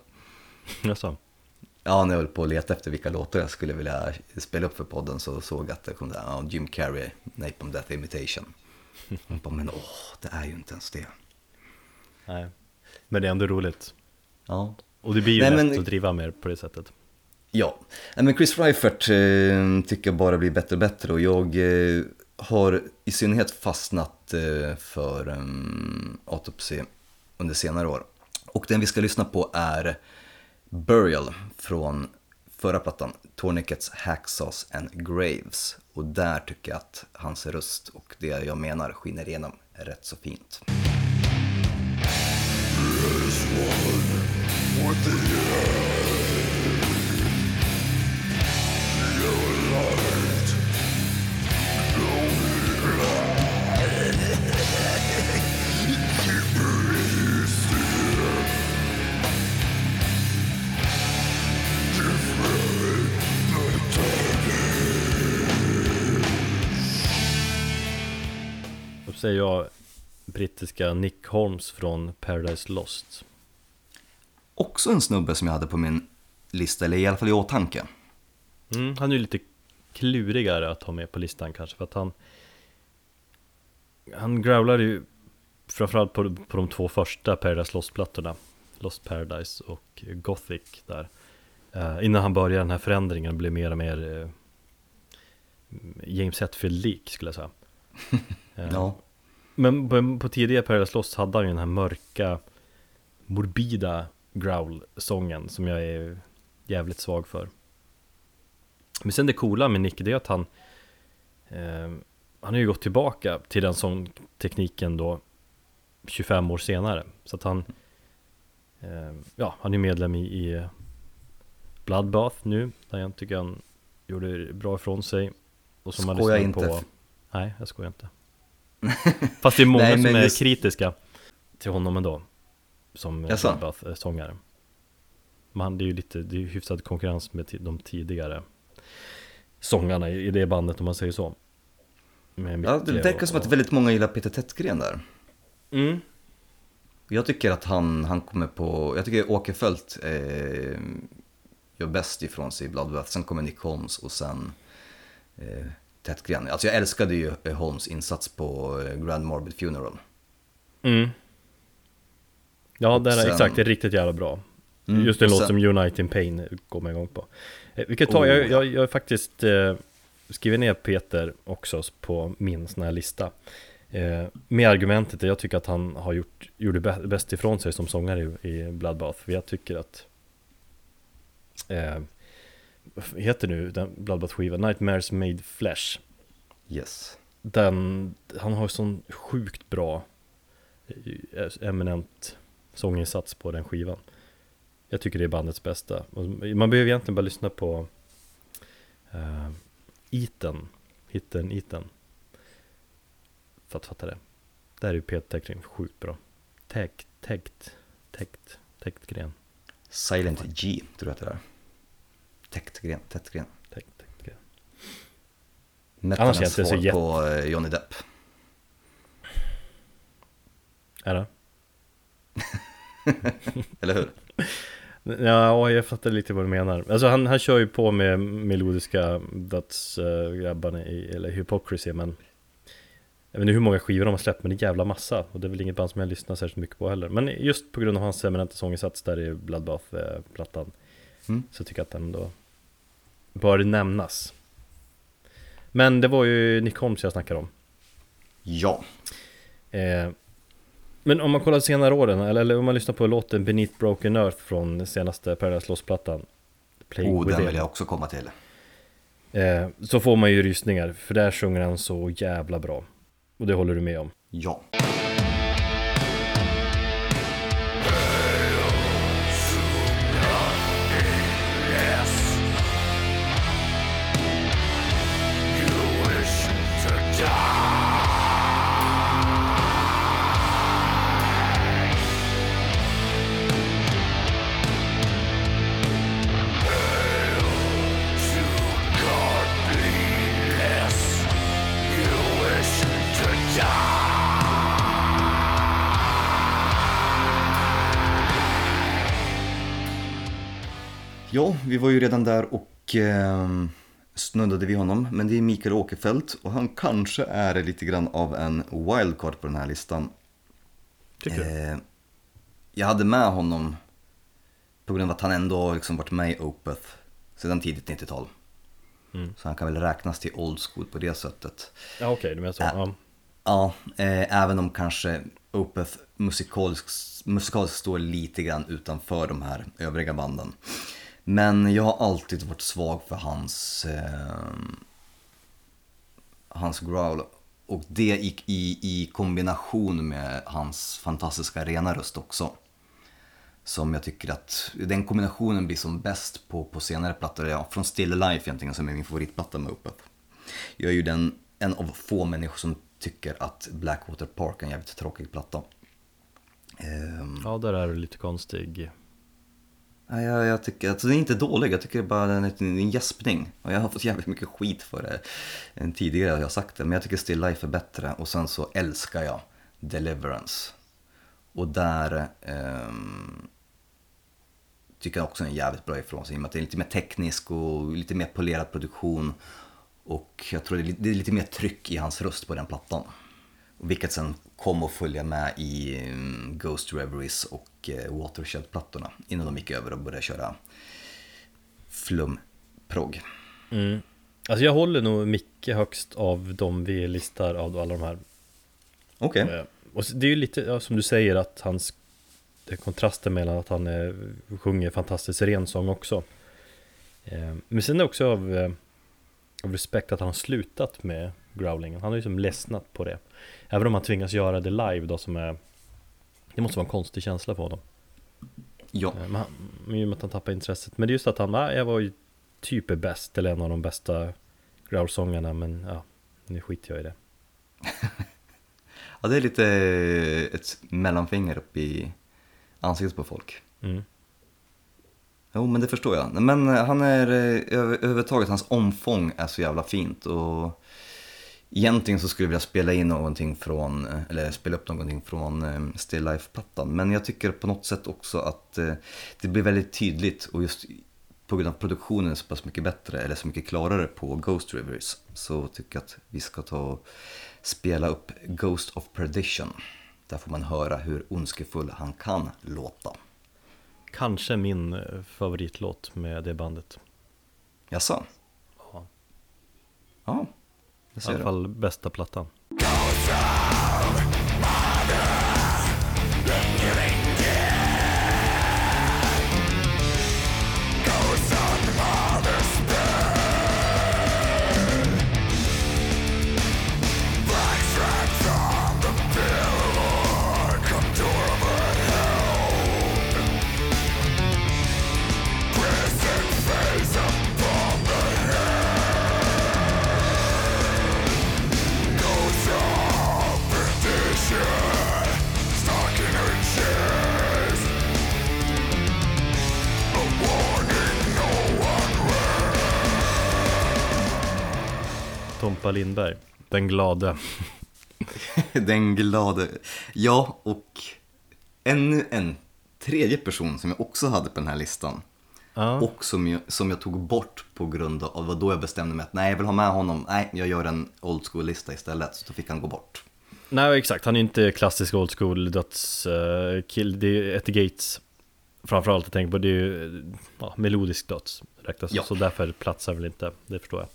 S2: Jaså?
S1: Ja, när jag höll på att leta efter vilka låtar jag skulle vilja spela upp för podden så såg jag att det kom där, ja, Jim Carrey, Napalm Death Imitation. Jag bara, men åh, det är ju inte ens det.
S2: Nej Men det är ändå roligt
S1: Ja,
S2: Och det blir ju
S1: Nej,
S2: lätt
S1: men-
S2: att driva mer på det sättet
S1: Ja, men Chris Reifert eh, tycker jag bara blir bättre och bättre och jag eh, har i synnerhet fastnat eh, för eh, Autopsy under senare år. Och den vi ska lyssna på är Burial från förra plattan, Tornickets Hacksaws and Graves. Och där tycker jag att hans röst och det jag menar skiner igenom rätt så fint.
S2: Då säger jag brittiska Nick Holmes från Paradise Lost.
S1: Också en snubbe som jag hade på min lista, eller i alla fall i åtanke.
S2: mm, Han är ju lite klurigare att ha med på listan kanske för att han Han growlar ju framförallt på, på de två första Paradise Lost-plattorna Lost Paradise och Gothic där. Eh, Innan han börjar den här förändringen och blir mer och mer eh, James Hetfield-lik skulle jag säga. Eh,
S1: Ja,
S2: Men på, på tidiga Paradise Lost hade han ju den här mörka Morbida growl-sången som jag är jävligt svag för. Men sen det coola med Nick det är att han eh, Han har ju gått tillbaka till den sångtekniken då 25 år senare. Så att han eh, Ja, han är medlem i, i Bloodbath nu. Där jag tycker han gjorde bra ifrån sig. Och som man
S1: Skoja
S2: lyssnar
S1: inte.
S2: på Nej, jag skojar inte Fast det är många
S1: Nej,
S2: som är
S1: just-
S2: kritiska till honom ändå Som
S1: Jaså?
S2: Bloodbath-sångare Men det är ju lite, det är ju hyfsad konkurrens med de tidigare sångarna i det bandet om man säger så
S1: ja det verkar
S2: och-
S1: som att väldigt många gillar Peter Tättgren där.
S2: mm.
S1: Jag tycker att han, han kommer på, jag tycker Åkerfeldt eh, gör bäst ifrån sig i Bloodbath. Sen kommer Nick Holmes och sen eh, Tättgren. Alltså jag älskade ju eh, Holmes insats på eh, Grand Morbid Funeral.
S2: Mm. Ja, den är exakt, det är riktigt jävla bra
S1: Mm,
S2: Just en låt
S1: sen-
S2: som Unite in Pain går man igång på eh, Vi kan ta,
S1: Oh,
S2: jag,
S1: ja.
S2: jag, jag faktiskt eh, skrivit ner Peter också på min sån här lista eh, Med argumentet att jag tycker att han har gjort, gjorde bä- bäst ifrån sig som sångare i, i Bloodbath För jag tycker att eh, heter nu den Bloodbath-skivan? Nightmares Made Flesh
S1: Yes.
S2: den, han har sån sjukt bra eh, eminent sånginsats på den skivan Jag tycker det är bandets bästa Man behöver egentligen bara lyssna på uh, Iten, hitten Iten för att fatta det. Där är ju Peter Täktgren sjukt bra. Täckt, täckt, täckt, täckt-gren.
S1: Silent G, tror jag att det är. Täckt gren, tätt gren.
S2: Täckt, täckt-gren.
S1: Metalens
S2: Annars är jag inte så jätte-
S1: på eh, Johnny Depp.
S2: Är det?
S1: Eller hur?
S2: Ja, jag fattar lite vad du menar. Alltså han, han kör ju på med melodiska dödsgrabbarna i, eller Hypocrisy, men jag vet inte hur många skivor de har släppt, men det är jävla massa. Och det är väl inget band som jag lyssnar särskilt mycket på heller. Men just på grund av hans eminenta sånginsats där i Bloodbath-plattan,
S1: Mm.
S2: så tycker jag att den då bör nämnas. Men det var ju Nick Holmes jag snackade om.
S1: Ja.
S2: Eh, men om man kollar senare åren, eller, eller om man lyssnar på låten Beneath Broken Earth från senaste Paradise Lost-plattan
S1: Oh, den vill jag också komma till.
S2: eh, Så får man ju rysningar, för där sjunger han så jävla bra Och det håller du med om
S1: Ja. Vi var ju redan där och eh, snuddade vid honom. Men det är Mikael Åkerfeldt och han kanske är lite grann av en wildcard på den här listan.
S2: Tycker du?
S1: Eh, jag hade med honom på grund av att han ändå har liksom varit med i Opeth sedan tidigt 90-tal.
S2: Mm.
S1: Så han kan väl räknas till old school på det sättet.
S2: Ja okej, du menar så,
S1: Äh.
S2: ja.
S1: Ja, eh, även om kanske Opeth musikaliskt, musikaliskt står lite grann utanför de här övriga banden. Men jag har alltid varit svag för hans, eh, hans growl. Och det gick i, i kombination med hans fantastiska rena röst också. Som jag tycker att den kombinationen blir som bäst på, på senare plattor. Ja, från Still Life egentligen som är min favoritplatta med Opeth. Jag är ju den, en av få människor som tycker att Blackwater Park är en jävligt tråkig platta. Eh,
S2: ja, där är du lite konstig
S1: jag, jag tycker att den är inte dålig, jag tycker bara den är en, gäspning. Och jag har fått jävligt mycket skit för det än tidigare, jag har sagt det. Men jag tycker Still Life är bättre. Och sen så älskar jag Deliverance. Och där ehm, tycker jag också är en jävligt bra ifrån sig. I och med att det är lite mer teknisk och lite mer polerad produktion. Och jag tror det är, lite, det är lite mer tryck i hans röst på den plattan. Vilket sen kom att följa med i mm, Ghost Reveries och eh, Watershed-plattorna innan de gick över och började köra flumprogg.
S2: mm. Alltså jag håller nog Micke högst av de vi listar av alla de här
S1: Okej,
S2: Eh, Och det är ju lite ja, som du säger att hans kontrasten mellan att han eh, sjunger fantastisk rensång också. Eh, men sen är det också av, eh, av respekt att han har slutat med growlingen. Han har ju liksom ledsnat på det. Även om han tvingas göra det live då som är Det måste vara en konstig känsla för honom.
S1: ja.
S2: Eh, Men han, men i och med att han tappar intresset. Men det är just att han, ah, jag var ju typ är bäst eller en av de bästa growlsångarna men ja, nu skiter jag i det.
S1: ja, det är lite ett mellanfinger upp i ansiktet på folk.
S2: Mm.
S1: Jo, men det förstår jag. Men eh, han är, eh, över- överhuvudtaget, hans omfång är så jävla fint och egentligen så skulle jag vilja spela in någonting från, eh, eller spela upp någonting från eh, Still Life-plattan. Men jag tycker på något sätt också att eh, det blir väldigt tydligt och just på grund av produktionen är så pass mycket bättre, eller så mycket klarare på Ghost Rivers, så tycker jag att vi ska ta och spela upp Ghost of Perdition. Där får man höra hur ondskefull han kan låta.
S2: Kanske min favoritlåt med det bandet.
S1: Jaså?
S2: Ja.
S1: Ja,
S2: I alla fall bästa plattan. Tompa Lindberg, den glade.
S1: Den glade. Ja, och ännu en tredje person som jag också hade på den här listan.
S2: Ja,
S1: Och som jag, som jag tog bort på grund av, vad då jag bestämde mig att nej, jag vill ha med honom. Nej, jag gör en old school-lista istället. Så då fick han gå bort.
S2: nej exakt, han är inte klassisk old school döds uh, det är ett Gates Framförallt jag tänker på det är ju ja, melodisk döds räknas
S1: Ja.
S2: så därför platsar väl inte, det förstår jag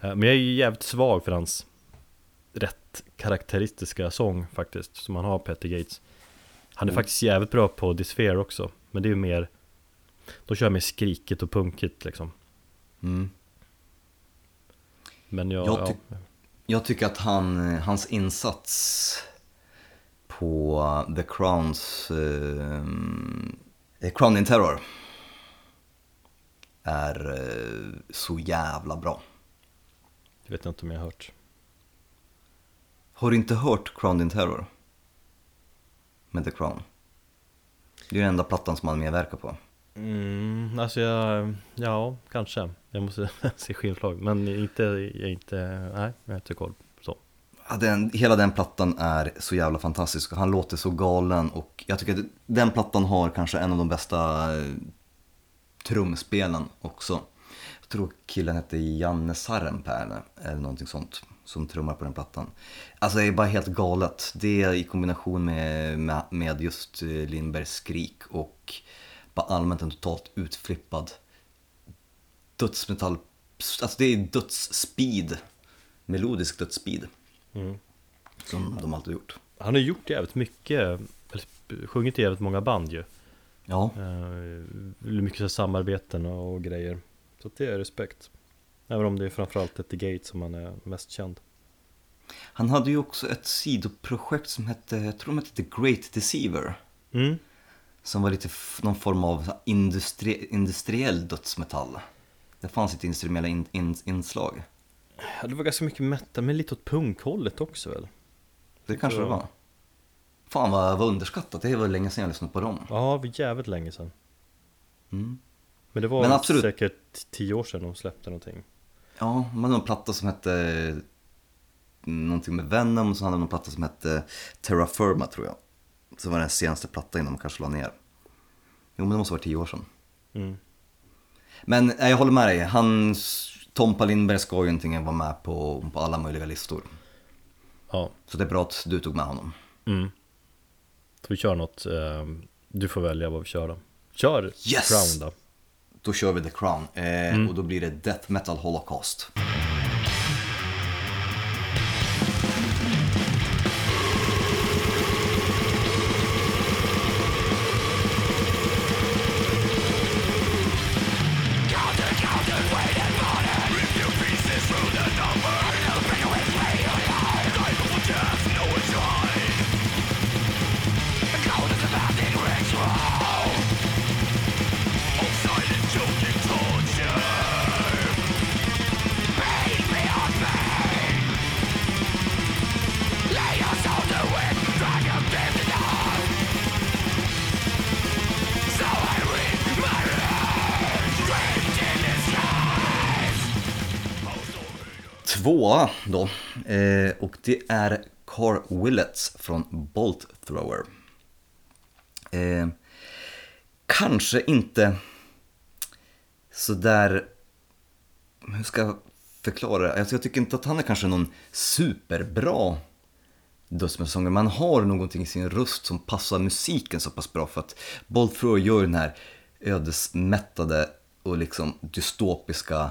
S2: Men jag är ju jävligt svag för hans rätt karaktäristiska sång faktiskt som han har Peter Gates Han är
S1: Mm.
S2: faktiskt jävligt bra på Disphere också Men det är ju mer De kör mer skrikigt och punkigt liksom
S1: Mm.
S2: Men jag,
S1: Jag
S2: ja,
S1: tyck- Jag tycker att han, hans insats på The Crowns eh, Crown in Terror är eh, så jävla bra.
S2: Det vet jag inte om jag har hört
S1: Har du inte hört Crown in Terror? Med The Crown. Det är den enda plattan som han medverkar på.
S2: Mm, alltså jag, ja, kanske. Jag måste se skivomslag, men inte, jag inte, nej, jag har inte koll. Så.
S1: Ja, den, hela den plattan är så jävla fantastisk han låter så galen och jag tycker att den plattan har kanske en av de bästa eh, trumspelen också. Tror killen hette Janne Sarenpää eller någonting sånt som trummar på den plattan. Alltså det är bara helt galet. Det i kombination med, med, med just eh, Lindbergs skrik och bara allmänt en totalt utflippad dödsmetall. Alltså det är dödsspeed. Melodisk dödsspeed.
S2: Mm.
S1: Som de alltid gjort.
S2: Han har gjort jävligt mycket, sjungit i jävligt många band ju.
S1: Ja,
S2: Eh, mycket samarbeten och grejer. Så det är respekt. Även om det är framförallt ett The Gate som han är mest känd.
S1: han hade ju också ett sidoprojekt som hette, jag tror de hette The Great Deceiver.
S2: Mm.
S1: Som var lite någon form av industri, industriell dödsmetall. Det fanns ett instrumentella in, in, inslag.
S2: Ja, det var ganska mycket metal, men lite åt punkhållet också väl?
S1: Det kanske det var. Fan vad, vad underskattat, det var länge sedan jag lyssnade på dem.
S2: Ja, det var jävligt länge sedan.
S1: Mm.
S2: Men det var
S1: Men absolut.
S2: säkert tio år sedan de släppte någonting.
S1: Ja, man hade en platta som hette någonting med Venom och så hade de en platta som hette Terra Firma tror jag. Så var den senaste plattan innan de kanske la ner. Jo men det måste vara tio år sedan.
S2: Mm.
S1: Men nej, jag håller med dig, han, Tompa Lindberg ska ju inte vara med på, på alla möjliga listor.
S2: Ja,
S1: Så det är bra att du tog med honom.
S2: Mm. Så vi kör något, eh, du får välja vad vi kör då. Kör
S1: Yes!
S2: Crown då.
S1: Då kör vi The Crown eh, och då blir det Death Metal Holocaust. Det är Carl Willets från Bolt Thrower. Eh, kanske inte sådär, hur ska jag förklara det? Alltså jag tycker inte att han är kanske någon superbra dödsmetallsångare, men han har någonting i sin röst som passar musiken så pass bra för att Bolt Thrower gör den här ödesmättade och liksom dystopiska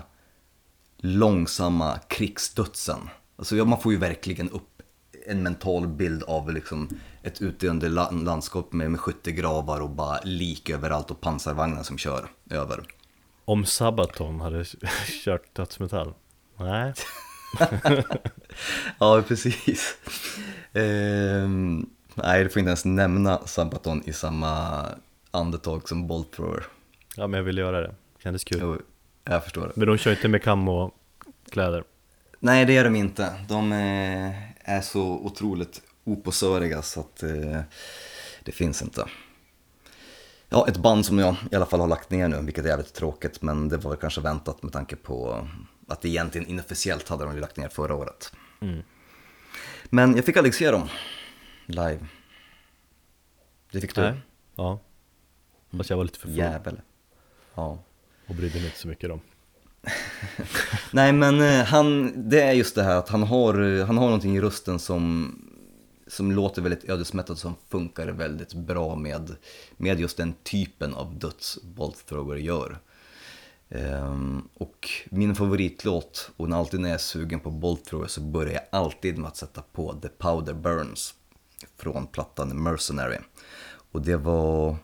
S1: långsamma krigsdödsen. Alltså ja, man får ju verkligen upp en mental bild av liksom ett utdöende la- landskap med, med skyttegravar och bara lik överallt och pansarvagnar som kör över.
S2: Om Sabaton hade kört dödsmetall? Nej.
S1: Ja, precis. Ehm, nej, du får inte ens nämna Sabaton i samma andetag som Bolt Thrower.
S2: Ja men jag ville göra det, kändes kul.
S1: Jo, jag förstår det.
S2: Men de kör inte med kläder.
S1: Nej, det är de inte. De eh, är så otroligt oposöriga så att eh, det finns inte. Ja, ett band som jag i alla fall har lagt ner nu, vilket är jävligt tråkigt, men det var kanske väntat med tanke på att det egentligen inofficiellt hade de ju lagt ner förra året.
S2: Mm.
S1: Men jag fick aldrig se dem live. Det fick du?
S2: Nej. Ja. Fast jag var lite för full
S1: Jävel. Ja.
S2: och brydde mig inte så mycket om.
S1: Nej men eh, han, det är just det här att han har, eh, han har någonting i rösten som, som låter väldigt ödesmättat som funkar väldigt bra med, med just den typen av döds Bolt Thrower gör. Um, och min favoritlåt, och alltid när jag är sugen på Bolt Thrower så börjar jag alltid med att sätta på The Powder Burns från plattan Mercenary. Och det var,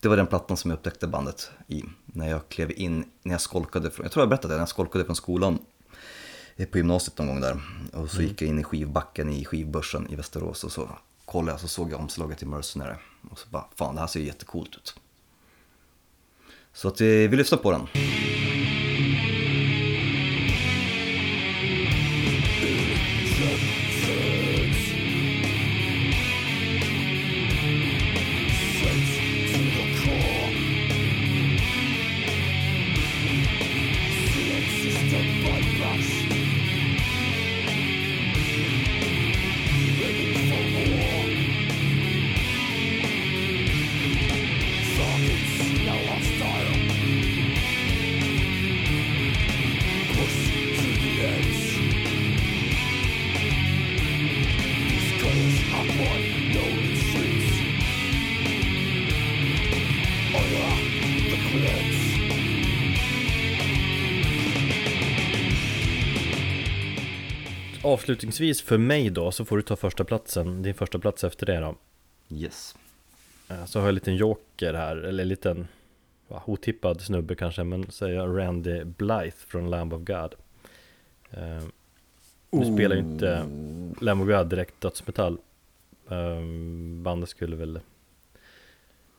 S1: det var den plattan som jag upptäckte bandet i när jag klev in, när jag skolkade från, jag tror jag berättade det, när jag skolkade från skolan eh, på gymnasiet någon gång där. Och så gick jag in i skivbacken i skivbörsen i Västerås och så kollade jag så såg jag omslaget till Mercenary. Och så bara, fan det här ser ju jättecoolt ut. Så att eh, vi lyssnar på den.
S2: Avslutningsvis för mig då så får du ta första platsen, din första plats efter det då.
S1: Yes.
S2: Eh, Så har jag en liten joker här, eller en liten va, otippad snubbe kanske, men säger jag Randy Blythe från Lamb of God. Eh, Nu spelar ju inte Lamb of God direkt dödsmetall. Eh, Bandet skulle väl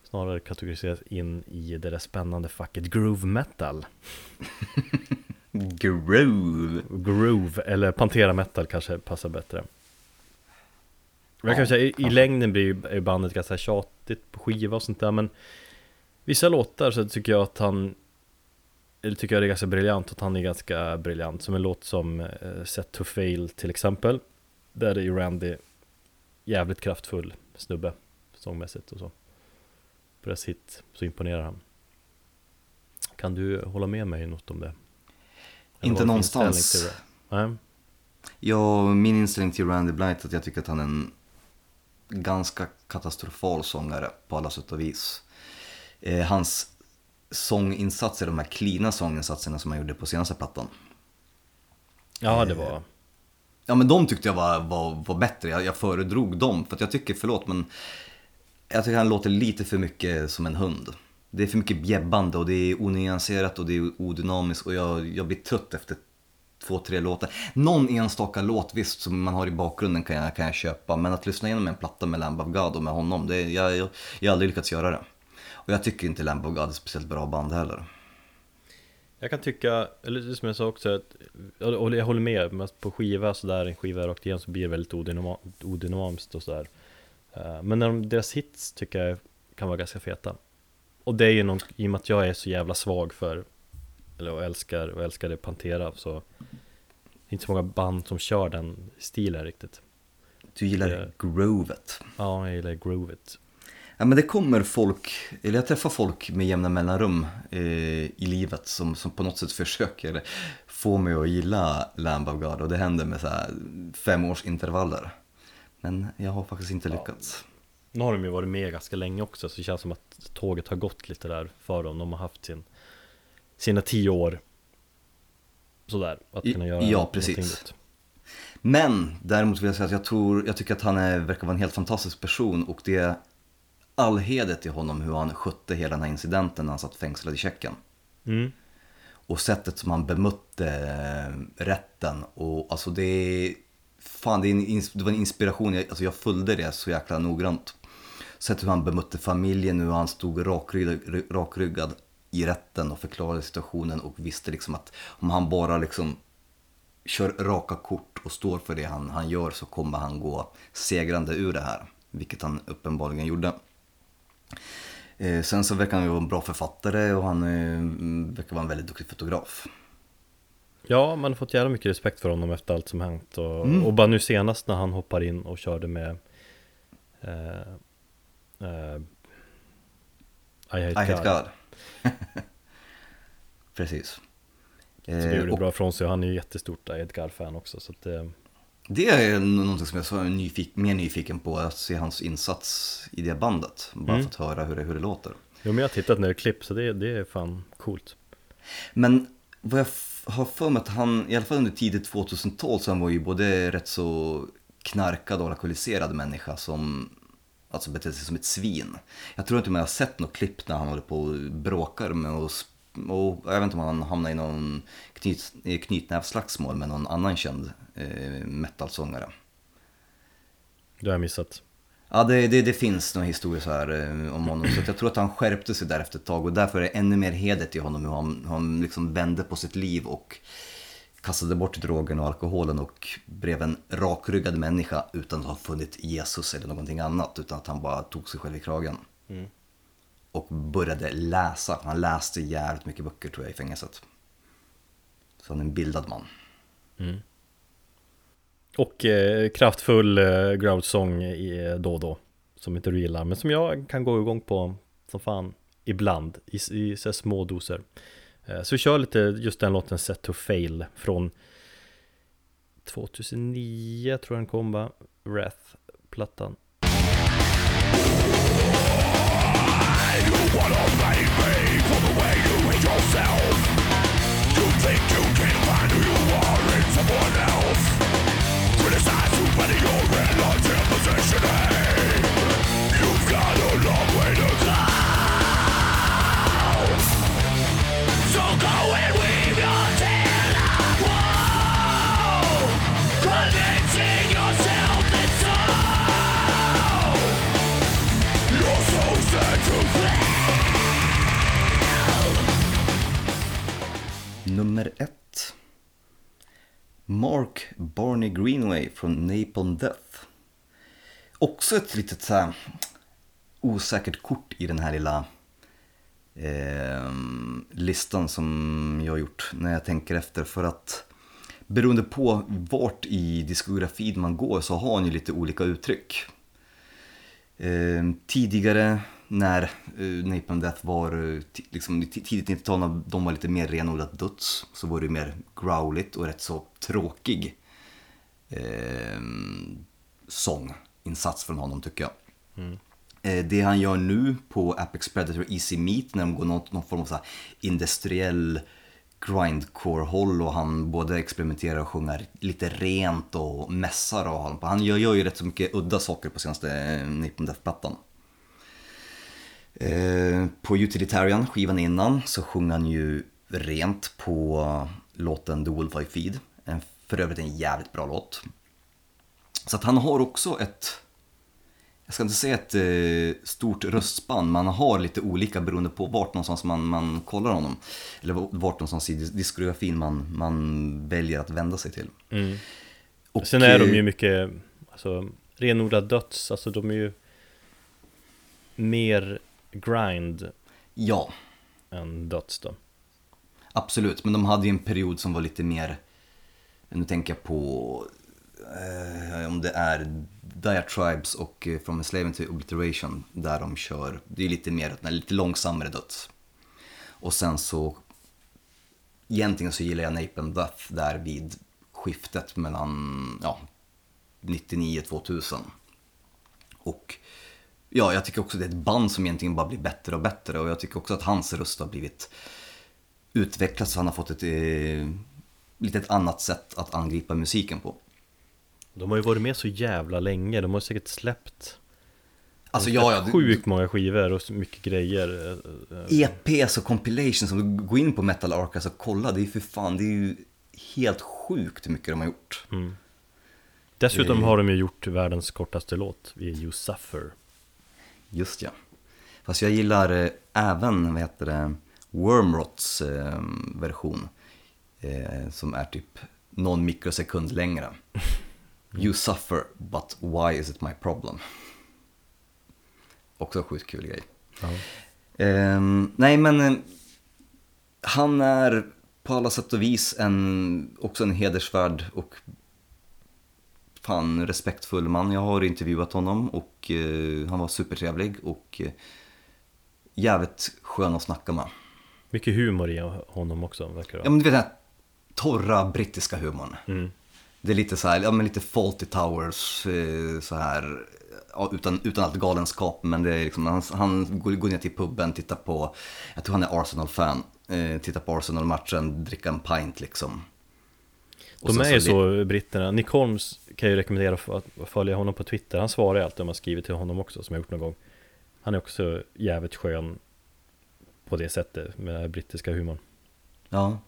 S2: snarare kategoriseras in i det där spännande facket groove metal.
S1: Groove.
S2: Groove, eller Pantera metal kanske passar bättre.
S1: Ja,
S2: säga, i, i
S1: kanske.
S2: längden blir ju- bandet ganska tjatigt på skiva och sånt där, men vissa låtar så tycker jag att han, eller tycker jag det är ganska briljant, att han är ganska briljant. Som en låt som eh, Set to Fail till exempel, där är ju Randy jävligt kraftfull snubbe, sångmässigt och så. På deras hit så imponerar han. Kan du hålla med mig något om det?
S1: Inte någonstans.
S2: Nej.
S1: Ja, min inställning till Randy Blythe är att jag tycker att han är en ganska katastrofal sångare på alla sätt och vis. Eh, hans sånginsatser, de här cleana sånginsatserna som han gjorde på senaste plattan.
S2: Ja, det
S1: Eh,
S2: var...
S1: Ja men de tyckte jag var, var, var bättre, jag, jag föredrog dem. För att jag tycker, förlåt men, jag tycker han låter lite för mycket som en hund. Det är för mycket bjäbbande och det är onyanserat och det är odynamiskt och jag, jag blir trött efter två, tre låtar. Någon enstaka låt visst som man har i bakgrunden kan jag, kan jag köpa. Men att lyssna igenom en platta med Lamb of God och med honom, det, jag, jag, jag har aldrig lyckats göra det. Och jag tycker inte Lamb of God är ett speciellt bra band heller.
S2: Jag kan tycka, eller som jag sa också, att, och jag håller med, men på skiva sådär, en skiva rakt igenom så blir det väldigt odynamiskt och sådär. Eh, men när de, deras hits tycker jag kan vara ganska feta. Och det är ju någon, i och med att jag är så jävla svag för, eller och älskar, och älskade Pantera, så det är inte så många band som kör den stilen riktigt.
S1: Du gillar
S2: Det-
S1: grovet.
S2: Ja, jag gillar groovet.
S1: Ja men det kommer folk, eller jag träffar folk med jämna mellanrum eh, i livet som, som på något sätt försöker få mig att gilla Lamb of God och det händer med så här femårsintervaller. Men jag har faktiskt inte lyckats.
S2: Nu har de ju varit med ganska länge också, så det känns som att tåget har gått lite där för dem. De har haft sin, sina tio år sådär, att kunna göra
S1: ja, precis. Men däremot vill jag säga att jag tror, jag tycker att han är, verkar vara en helt fantastisk person och det är all heder till honom hur han skötte hela den här incidenten när han satt fängslad i Tjeckien.
S2: Mm.
S1: Och sättet som han bemötte eh, rätten och alltså det är, fan det, är en, det var en inspiration, jag, alltså jag följde det så jäkla noggrant. Sättet hur han bemötte familjen, hur han stod rakryggad, rakryggad i rätten och förklarade situationen och visste liksom att om han bara liksom kör raka kort och står för det han, han gör så kommer han gå segrande ur det här. Vilket han uppenbarligen gjorde. Eh, sen så verkar han ju vara en bra författare och han eh, mm, verkar vara en väldigt duktig fotograf.
S2: Ja, man har fått jävla mycket respekt för honom efter allt som hänt och,
S1: Mm.
S2: och bara nu senast när han hoppar in och körde med eh, eh, I hate,
S1: I hate
S2: God.
S1: God. Precis.
S2: Så det
S1: Eh,
S2: gjorde
S1: och
S2: bra från sig han är ju jättestort I hate God-fan också så att eh,
S1: det är någonting som jag är nyfik- mer nyfiken på, att se hans insats i det bandet. Bara
S2: Mm.
S1: för att höra hur det, hur det låter.
S2: Jo men jag har tittat ner klipp så det, det är fan coolt
S1: Men vad jag har för mig att han, i alla fall under tidigt 2012, så han var ju både rätt så knarkad och alkoholiserad människa som alltså betedde sig som ett svin. Jag tror inte man har sett något klipp när han håller på och bråkar med och, sp- och jag vet inte om han hamnar i någon knyt, knytnävsslagsmål med någon annan känd eh, metalsångare.
S2: Det har jag missat
S1: Ja, det, det, det finns några historier så här eh, om honom. Så jag tror att han skärpte sig där efter ett tag och därför är det ännu mer heder till honom hur han, han liksom vände på sitt liv och kastade bort drogen och alkoholen och blev en rakryggad människa utan att ha funnit Jesus eller någonting annat. Utan att han bara tog sig själv i kragen.
S2: Mm.
S1: Och började läsa. Han läste jävligt mycket böcker tror jag i fängelset. Så han är en bildad man.
S2: Och eh, kraftfull eh, growlsång i, eh, då och då Som inte du gillar men som jag kan gå igång på som fan ibland i, i här små doser Eh, så vi kör lite just den låten Set to Fail från 2009 tror jag den kom va? Wrath-plattan
S1: Nummer ett. Mark Barney Greenway från Napalm Death. Också ett litet så här osäkert kort i den här lilla eh, listan som jag har gjort när jag tänker efter. För att beroende på vart i diskografin man går så har han ju lite olika uttryck. Eh, tidigare när eh, Napalm Death var eh, liksom, tidigt 90-tal när de var lite mer renodlat döds så var det mer growligt och rätt så tråkig eh, sånginsats från honom tycker jag. Eh, det han gör nu på Apex Predator Easy Meat när de går någon, någon form av så industriell grindcore-håll och han både experimenterar och sjunger lite rent och mässar och på. Han gör, gör ju rätt så mycket udda saker på senaste Napalm Death-plattan. Eh, på Utilitarian, skivan innan, så sjunger han ju rent på låten The Wolf I Feed. En, för övrigt en jävligt bra låt. Så att han har också ett, jag ska inte säga ett eh, stort röstspann, men han har lite olika beroende på vart någonstans man, man kollar honom. Eller vart någonstans i dis- diskografin man, man väljer att vända sig till. Och,
S2: Sen är de
S1: eh,
S2: ju mycket alltså, renodlad döds, alltså de är ju mer grind
S1: Ja,
S2: än döds då
S1: Absolut, men de hade ju en period som var lite mer, nu tänker jag på eh, om det är Diatribes och eh, From Enslavement to Obliteration där de kör, det är lite mer, nej, lite långsammare döds. Och sen så, egentligen så gillar jag Napalm Death där vid skiftet mellan, ja, 99-2000. Och ja, jag tycker också det är ett band som egentligen bara blir bättre och bättre och jag tycker också att hans röst har blivit utvecklats så han har fått ett eh, lite ett annat sätt att angripa musiken på.
S2: De har ju varit med så jävla länge, de har säkert släppt
S1: Alltså ja, ja,
S2: sjukt många skivor och mycket grejer eh, eh,
S1: EPs och compilations, om du går in på Metal Archives och kollar, det är ju för fan, det är ju helt sjukt hur mycket de har gjort.
S2: Dessutom
S1: Eh.
S2: har de ju gjort världens kortaste låt, vi är You Suffer
S1: Just ja. Fast jag gillar eh, även, vad heter det, Wormrots eh, version. Eh, som är typ någon mikrosekund längre. You suffer, but why is it my problem? Också sjukt kul grej.
S2: ja.
S1: Ehm, nej men han är på alla sätt och vis en, också en hedersvärd och fan respektfull man. Jag har intervjuat honom och eh, han var supertrevlig och eh, jävligt skön att snacka med.
S2: Mycket humor i honom också verkar det
S1: Ja men du vet den här torra brittiska humorn.
S2: mm.
S1: Det är lite så här, ja men lite Fawlty Towers eh, så här. Ja, utan, utan allt galenskap men det är liksom, han, han går, går ner till puben, tittar på, jag tror han är Arsenal-fan, eh, tittar på Arsenal-matchen, dricker en pint liksom. Och
S2: De är ju så britterna, Nick Holmes kan jag ju rekommendera att följa honom på Twitter Han svarar ju alltid om man skriver till honom också som jag gjort någon gång Han är också jävligt skön på det sättet med brittiska humorn
S1: Ja.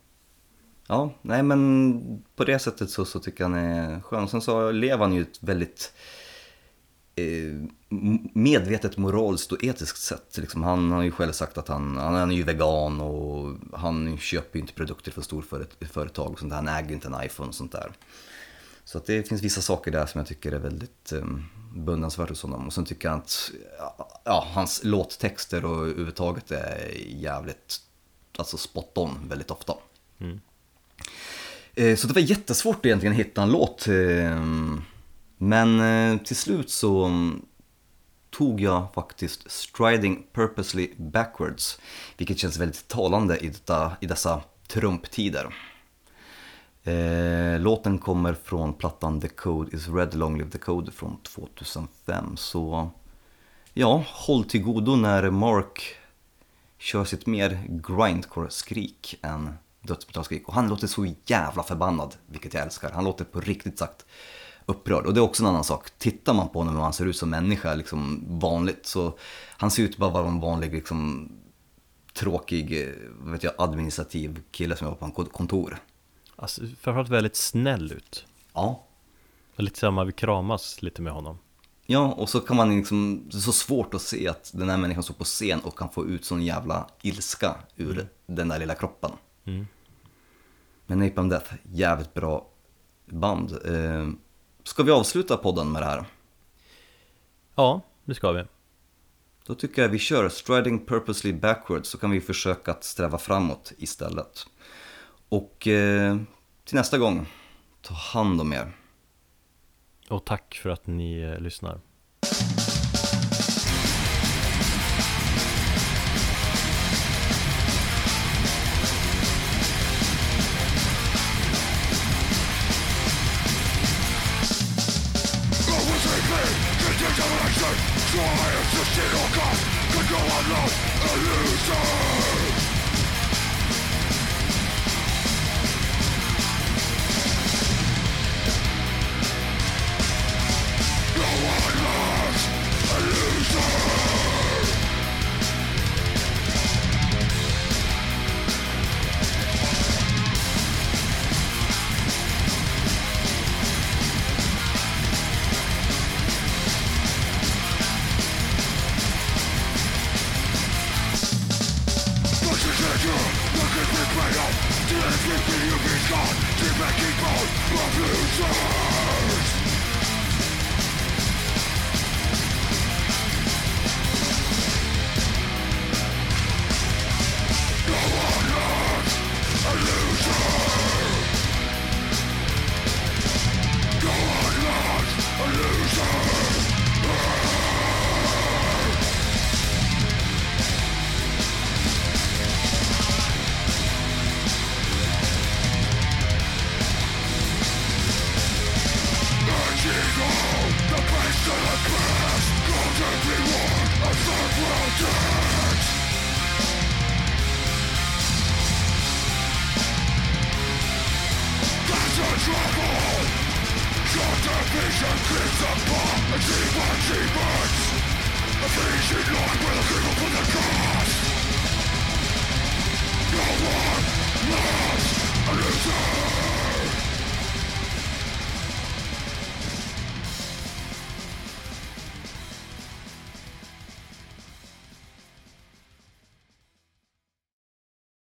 S1: Ja, nej men på det sättet så, så tycker jag han är skön. Sen så lever han ju ett väldigt eh, medvetet moraliskt och etiskt sätt. Liksom, han har ju själv sagt att han, han är ju vegan och han köper ju inte produkter för storföretag och sånt där. Han äger inte en iPhone och sånt där. Så att det finns vissa saker där som jag tycker är väldigt eh, beundransvärt hos honom. Och sen tycker jag att ja, hans låttexter och överhuvudtaget är jävligt alltså spot on väldigt ofta.
S2: Mm.
S1: Eh, Så det var jättesvårt egentligen att hitta en låt. eh, Men eh, till slut så tog jag faktiskt Striding Purposely Backwards. Vilket känns väldigt talande i, detta, i dessa Trump-tider. Eh, låten kommer från plattan The Code is Red Long Live the Code från 2005. Så ja, håll till godo när Mark kör sitt mer grindcore-skrik än dödsmetallskrik. Och han låter så jävla förbannad, vilket jag älskar. Han låter på riktigt sagt upprörd. Och det är också en annan sak. Tittar man på honom hur han ser ut som människa, liksom vanligt, så han ser ut bara vara en vanlig, liksom tråkig, eh, vet jag, administrativ kille som jobbar på en kon- kontor.
S2: Alltså framförallt väldigt snäll ut
S1: Ja,
S2: Lite så här man vill kramas lite med honom
S1: Ja, och så kan man liksom, det är så svårt att se att den här människan står på scen och kan få ut sån jävla ilska ur den där lilla kroppen.
S2: Mm.
S1: Men Napalm Death, jävligt bra band. Eh, ska vi avsluta podden med det här?
S2: Ja, det ska vi
S1: Då tycker jag vi kör Striding Purposely Backwards så kan vi försöka att sträva framåt istället. Och eh, till nästa gång, ta hand om er.
S2: Och tack för att ni eh, lyssnar
S4: No one loves